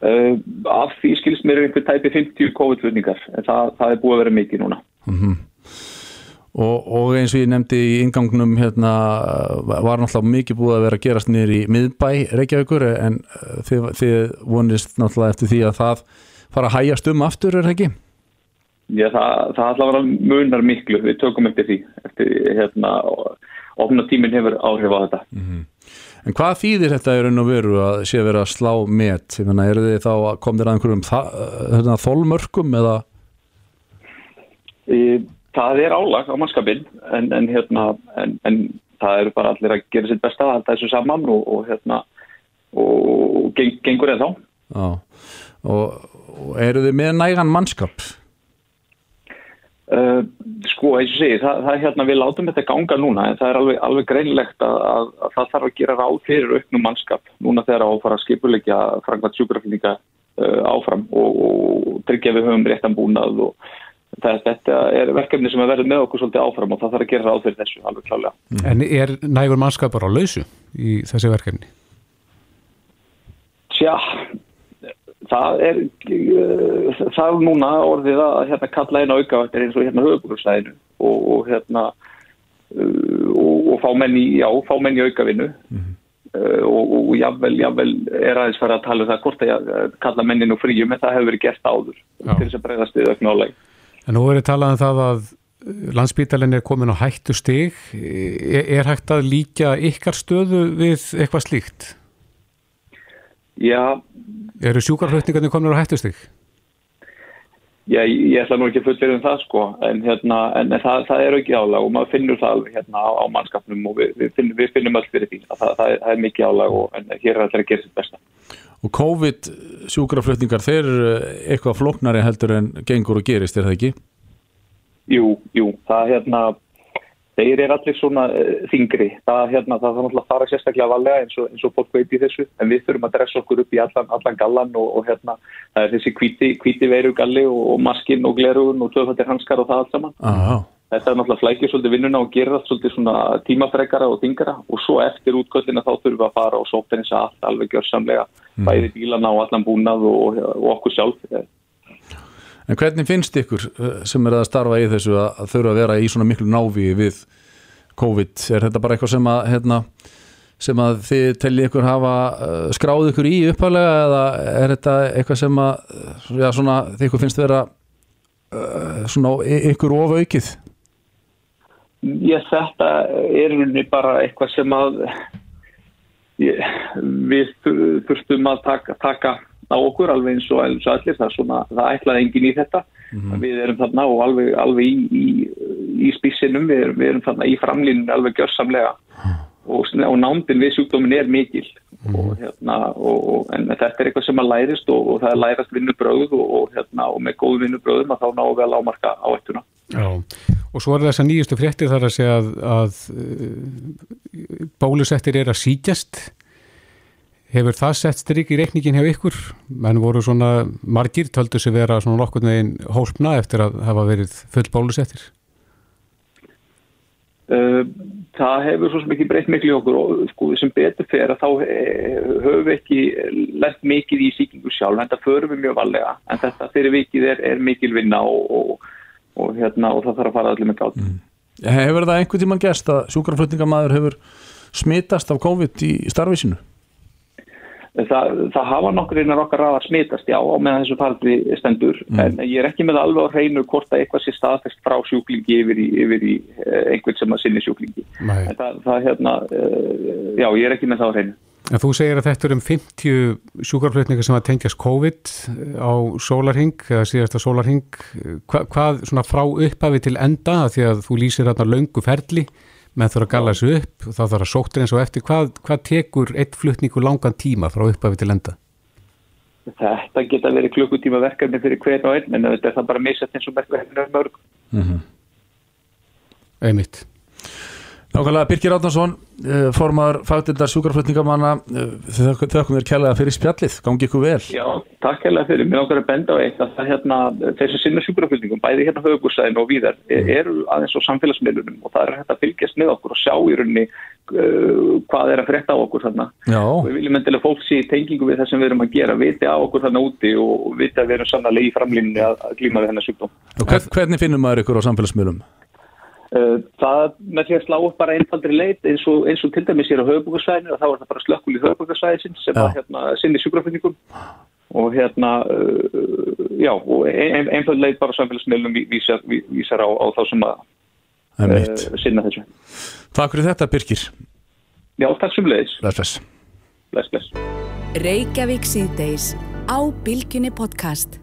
Speaker 11: Uh, af því skilst mér er einhver tæpi 50 COVID-flutningar en það, það er búið að vera mikið núna.
Speaker 3: Mm og, og eins og ég nefndi í ingangnum hérna var náttúrulega mikið búið að vera að gerast niður í miðbæ Reykjavíkur en uh, þið, þið vonist náttúrulega eftir því að það fara að hægjast um aftur er það ekki?
Speaker 11: Já, það, það allavega munar miklu. Við tökum eftir því eftir, hérna, ofna tíminn hefur áhrif á þetta
Speaker 3: En hvað þýðir þetta í raun og veru að sé vera að slá met? Ég menna, eru þið þá að kom þér að einhverjum þa- hérna, eða?
Speaker 11: Það er álag á mannskapin en, en, hérna, en, en það eru bara allir að gera sitt besta að halda þessu saman og, og, hérna, og geng, gengur eða þá
Speaker 3: Já, og, og eru þið með nægan mannskap?
Speaker 11: Uh, sko, eins og segi, það, það er hérna við látum þetta ganga núna en það er alveg, alveg greinlegt að, að, að það þarf að gera ráð fyrir auknum mannskap núna þegar að fara að skipulegja frangvært sjúkraflýninga uh, áfram og, og tryggja við höfum réttan búnað og það, þetta er verkefni sem er verið með okkur svolítið áfram og það þarf að gera ráð fyrir þessu alveg klálega.
Speaker 2: En er nægur mannskapur á lausu í þessi verkefni?
Speaker 11: Tja, það er uh, það er núna orðið að hérna, kalla einn aukavættir eins og hérna höfubúrúslæðinu og, og hérna uh, og, og fá menn í, já, fá menn í aukavinnu uh, og, og jável, jável er aðeins fara að tala um það hvort að kalla mennin og fríum en það hefur verið gert áður
Speaker 2: Já.
Speaker 11: til þess að breyðast við auknáleg.
Speaker 2: En nú er ég talað um það að landsbítalinn er komin á hættu stig. Er, er hægt að líka ykkar stöðu við eitthvað slíkt?
Speaker 11: Já,
Speaker 2: Eru sjúkarflutningarnir komin á hættu stig?
Speaker 11: Já, ég ætla nú ekki að fullera um það sko, en, hérna, en það, það er ekki álag og maður finnur það alveg hérna á, á mannskapnum og við, við, finnum, við finnum öll fyrir því að það, það, er, það er mikið álag og en hér er allir að gera sitt besta.
Speaker 3: Og COVID sjúkraflutningar, þeir eru eitthvað flóknari heldur en gengur og gerist, er það ekki?
Speaker 11: Jú, jú, það hérna, þeir eru allir svona uh, þingri, það hérna, það þarf að fara sérstaklega valega eins og, eins og fólk veit í þessu, en við þurfum að dressa okkur upp í allan, allan gallan og, og hérna, það er þessi hvíti, hvíti veirugalli og, og maskinn og glerugun og tvöfaldir hanskar og það allt saman.
Speaker 3: Aha.
Speaker 11: Þetta er náttúrulega flækið svolítið vinnuna og gera það svolítið svona tímafregara og þingara og svo eftir útköllina þá þurfum við að fara og sóta eins að allt alveg gjörsamlega
Speaker 3: Mm.
Speaker 11: bæði bílana og allan búnað og, og okkur sjálf.
Speaker 3: En hvernig finnst ykkur uh, sem er að starfa í þessu að, þurfa að vera í svona miklu návi við COVID? Er þetta bara eitthvað sem að, hérna, sem að þið telli ykkur hafa uh, skráð ykkur í upphæðlega eða er þetta eitthvað sem að, uh, já, svona, þið ykkur finnst vera svona ykkur ofaukið?
Speaker 11: Ég, þetta er rauninni bara eitthvað sem að ég, við þur- þurftum að taka, taka á okkur alveg eins og, eins og allir það, svona, það ætlaði engin í þetta. Við erum þarna og alveg, alveg í, í, í spísinum, við erum, við erum þarna í framlínun alveg gjörsamlega. Og, og nándin við sjúkdómin er mikil. Og, hérna, og, og, en þetta er eitthvað sem að lærist og, og það er lærast vinnubröð og, og, hérna, og með góð vinnubröðum að þá náum við að lámarka áættuna.
Speaker 2: Já, og svo er þess að nýjustu fréttir þar að segja að, að uh, bólusettir er að síkjast hefur það sett strik í reikningin hjá ykkur? Menn voru svona margir töldu sig vera svona nokkur neginn hólpna eftir að hafa verið full bólusettir.
Speaker 11: Uh, það hefur svo sem ekki breytt miklu í okkur. Og sko sem betur fer að þá eh, höfum við ekki lent mikið í síkingu sjálf en það förum við mjög valega en þetta fyrir vikið er, er mikil vinna og, og, og, hérna, og það þarf að fara allir með gátt.
Speaker 3: Hefur það einhvern tímann gerst að sjúkraflutningamæður hefur smitast af COVID í starfi sínu?
Speaker 11: Það, það hafa nokkur einar okkar ræðar smitast, já, á meðan þessu farði stendur, en ég er ekki með alveg á hreinu hvort að eitthvað sé staðfest frá sjúklingi yfir í, yfir í eh, einhvern sem að sinni sjúklingi.
Speaker 2: Nei.
Speaker 11: En það, það hérna, uh, já, ég er ekki með það á hreinu.
Speaker 2: En þú segir að þetta er um 50 sjúkraflutningar sem að tengjast COVID á sólarhing eða síðasta sólarhing Hva, hvað svona frá upphafi til enda því að þú lýsir þarna löngu ferli menn þurfa að galla þessu upp þá þarf að sóttir eins og eftir hvað, hvað tekur eitt flutningu langan tíma frá upphafi til enda?
Speaker 11: Þetta geta verið klukkutíma verkefni fyrir hver og einn, en þetta er það bara misast eins og verkefni er mörg.
Speaker 2: Einmitt.
Speaker 3: Nákvæmlega Birgir Átnarsson, eh, formaður fagdildar sjúkraflutningamanna, þau er kærlega fyrir spjallið, gangi ykkur vel.
Speaker 11: Já, takk hérlega fyrir. Mér langar að benda á eitt að það hérna, sem sinna sjúkraflutningum, bæði hérna höfugúrsæðin og víðar, eru aðeins á samfélagsmiðlunum og það er hægt að fylgjast með okkur og sjá í rauninni uh, hvað er að frétta á okkur þarna.
Speaker 3: Já.
Speaker 11: Og við viljum endilega fólk sé í tengingu við það sem við erum að gera, viti á okkur þarna úti og viti að við erum sannlega í framlínni að, að glíma við hennar sjúkdóm. Það með því að slá upp bara einfaldri leit eins og, eins og til dæmis er á höfubúkarsvæðinu og þá er það bara slökkul í höfubúkarsvæðin sem að hérna, sinni sjúkraflutningum og hérna uh, já, og ein, einfald leit bara samfélagsmiðlum ví- vísar, ví- vísar á, á þá sem að
Speaker 3: Einmitt.
Speaker 11: uh, sinna þessu.
Speaker 3: Takk fyrir þetta Birgir.
Speaker 11: Já, takk sem leiðis.
Speaker 3: Bless, bless.
Speaker 11: Bless, bless.
Speaker 1: Reykjavík síðdeis á Bilginni podcast.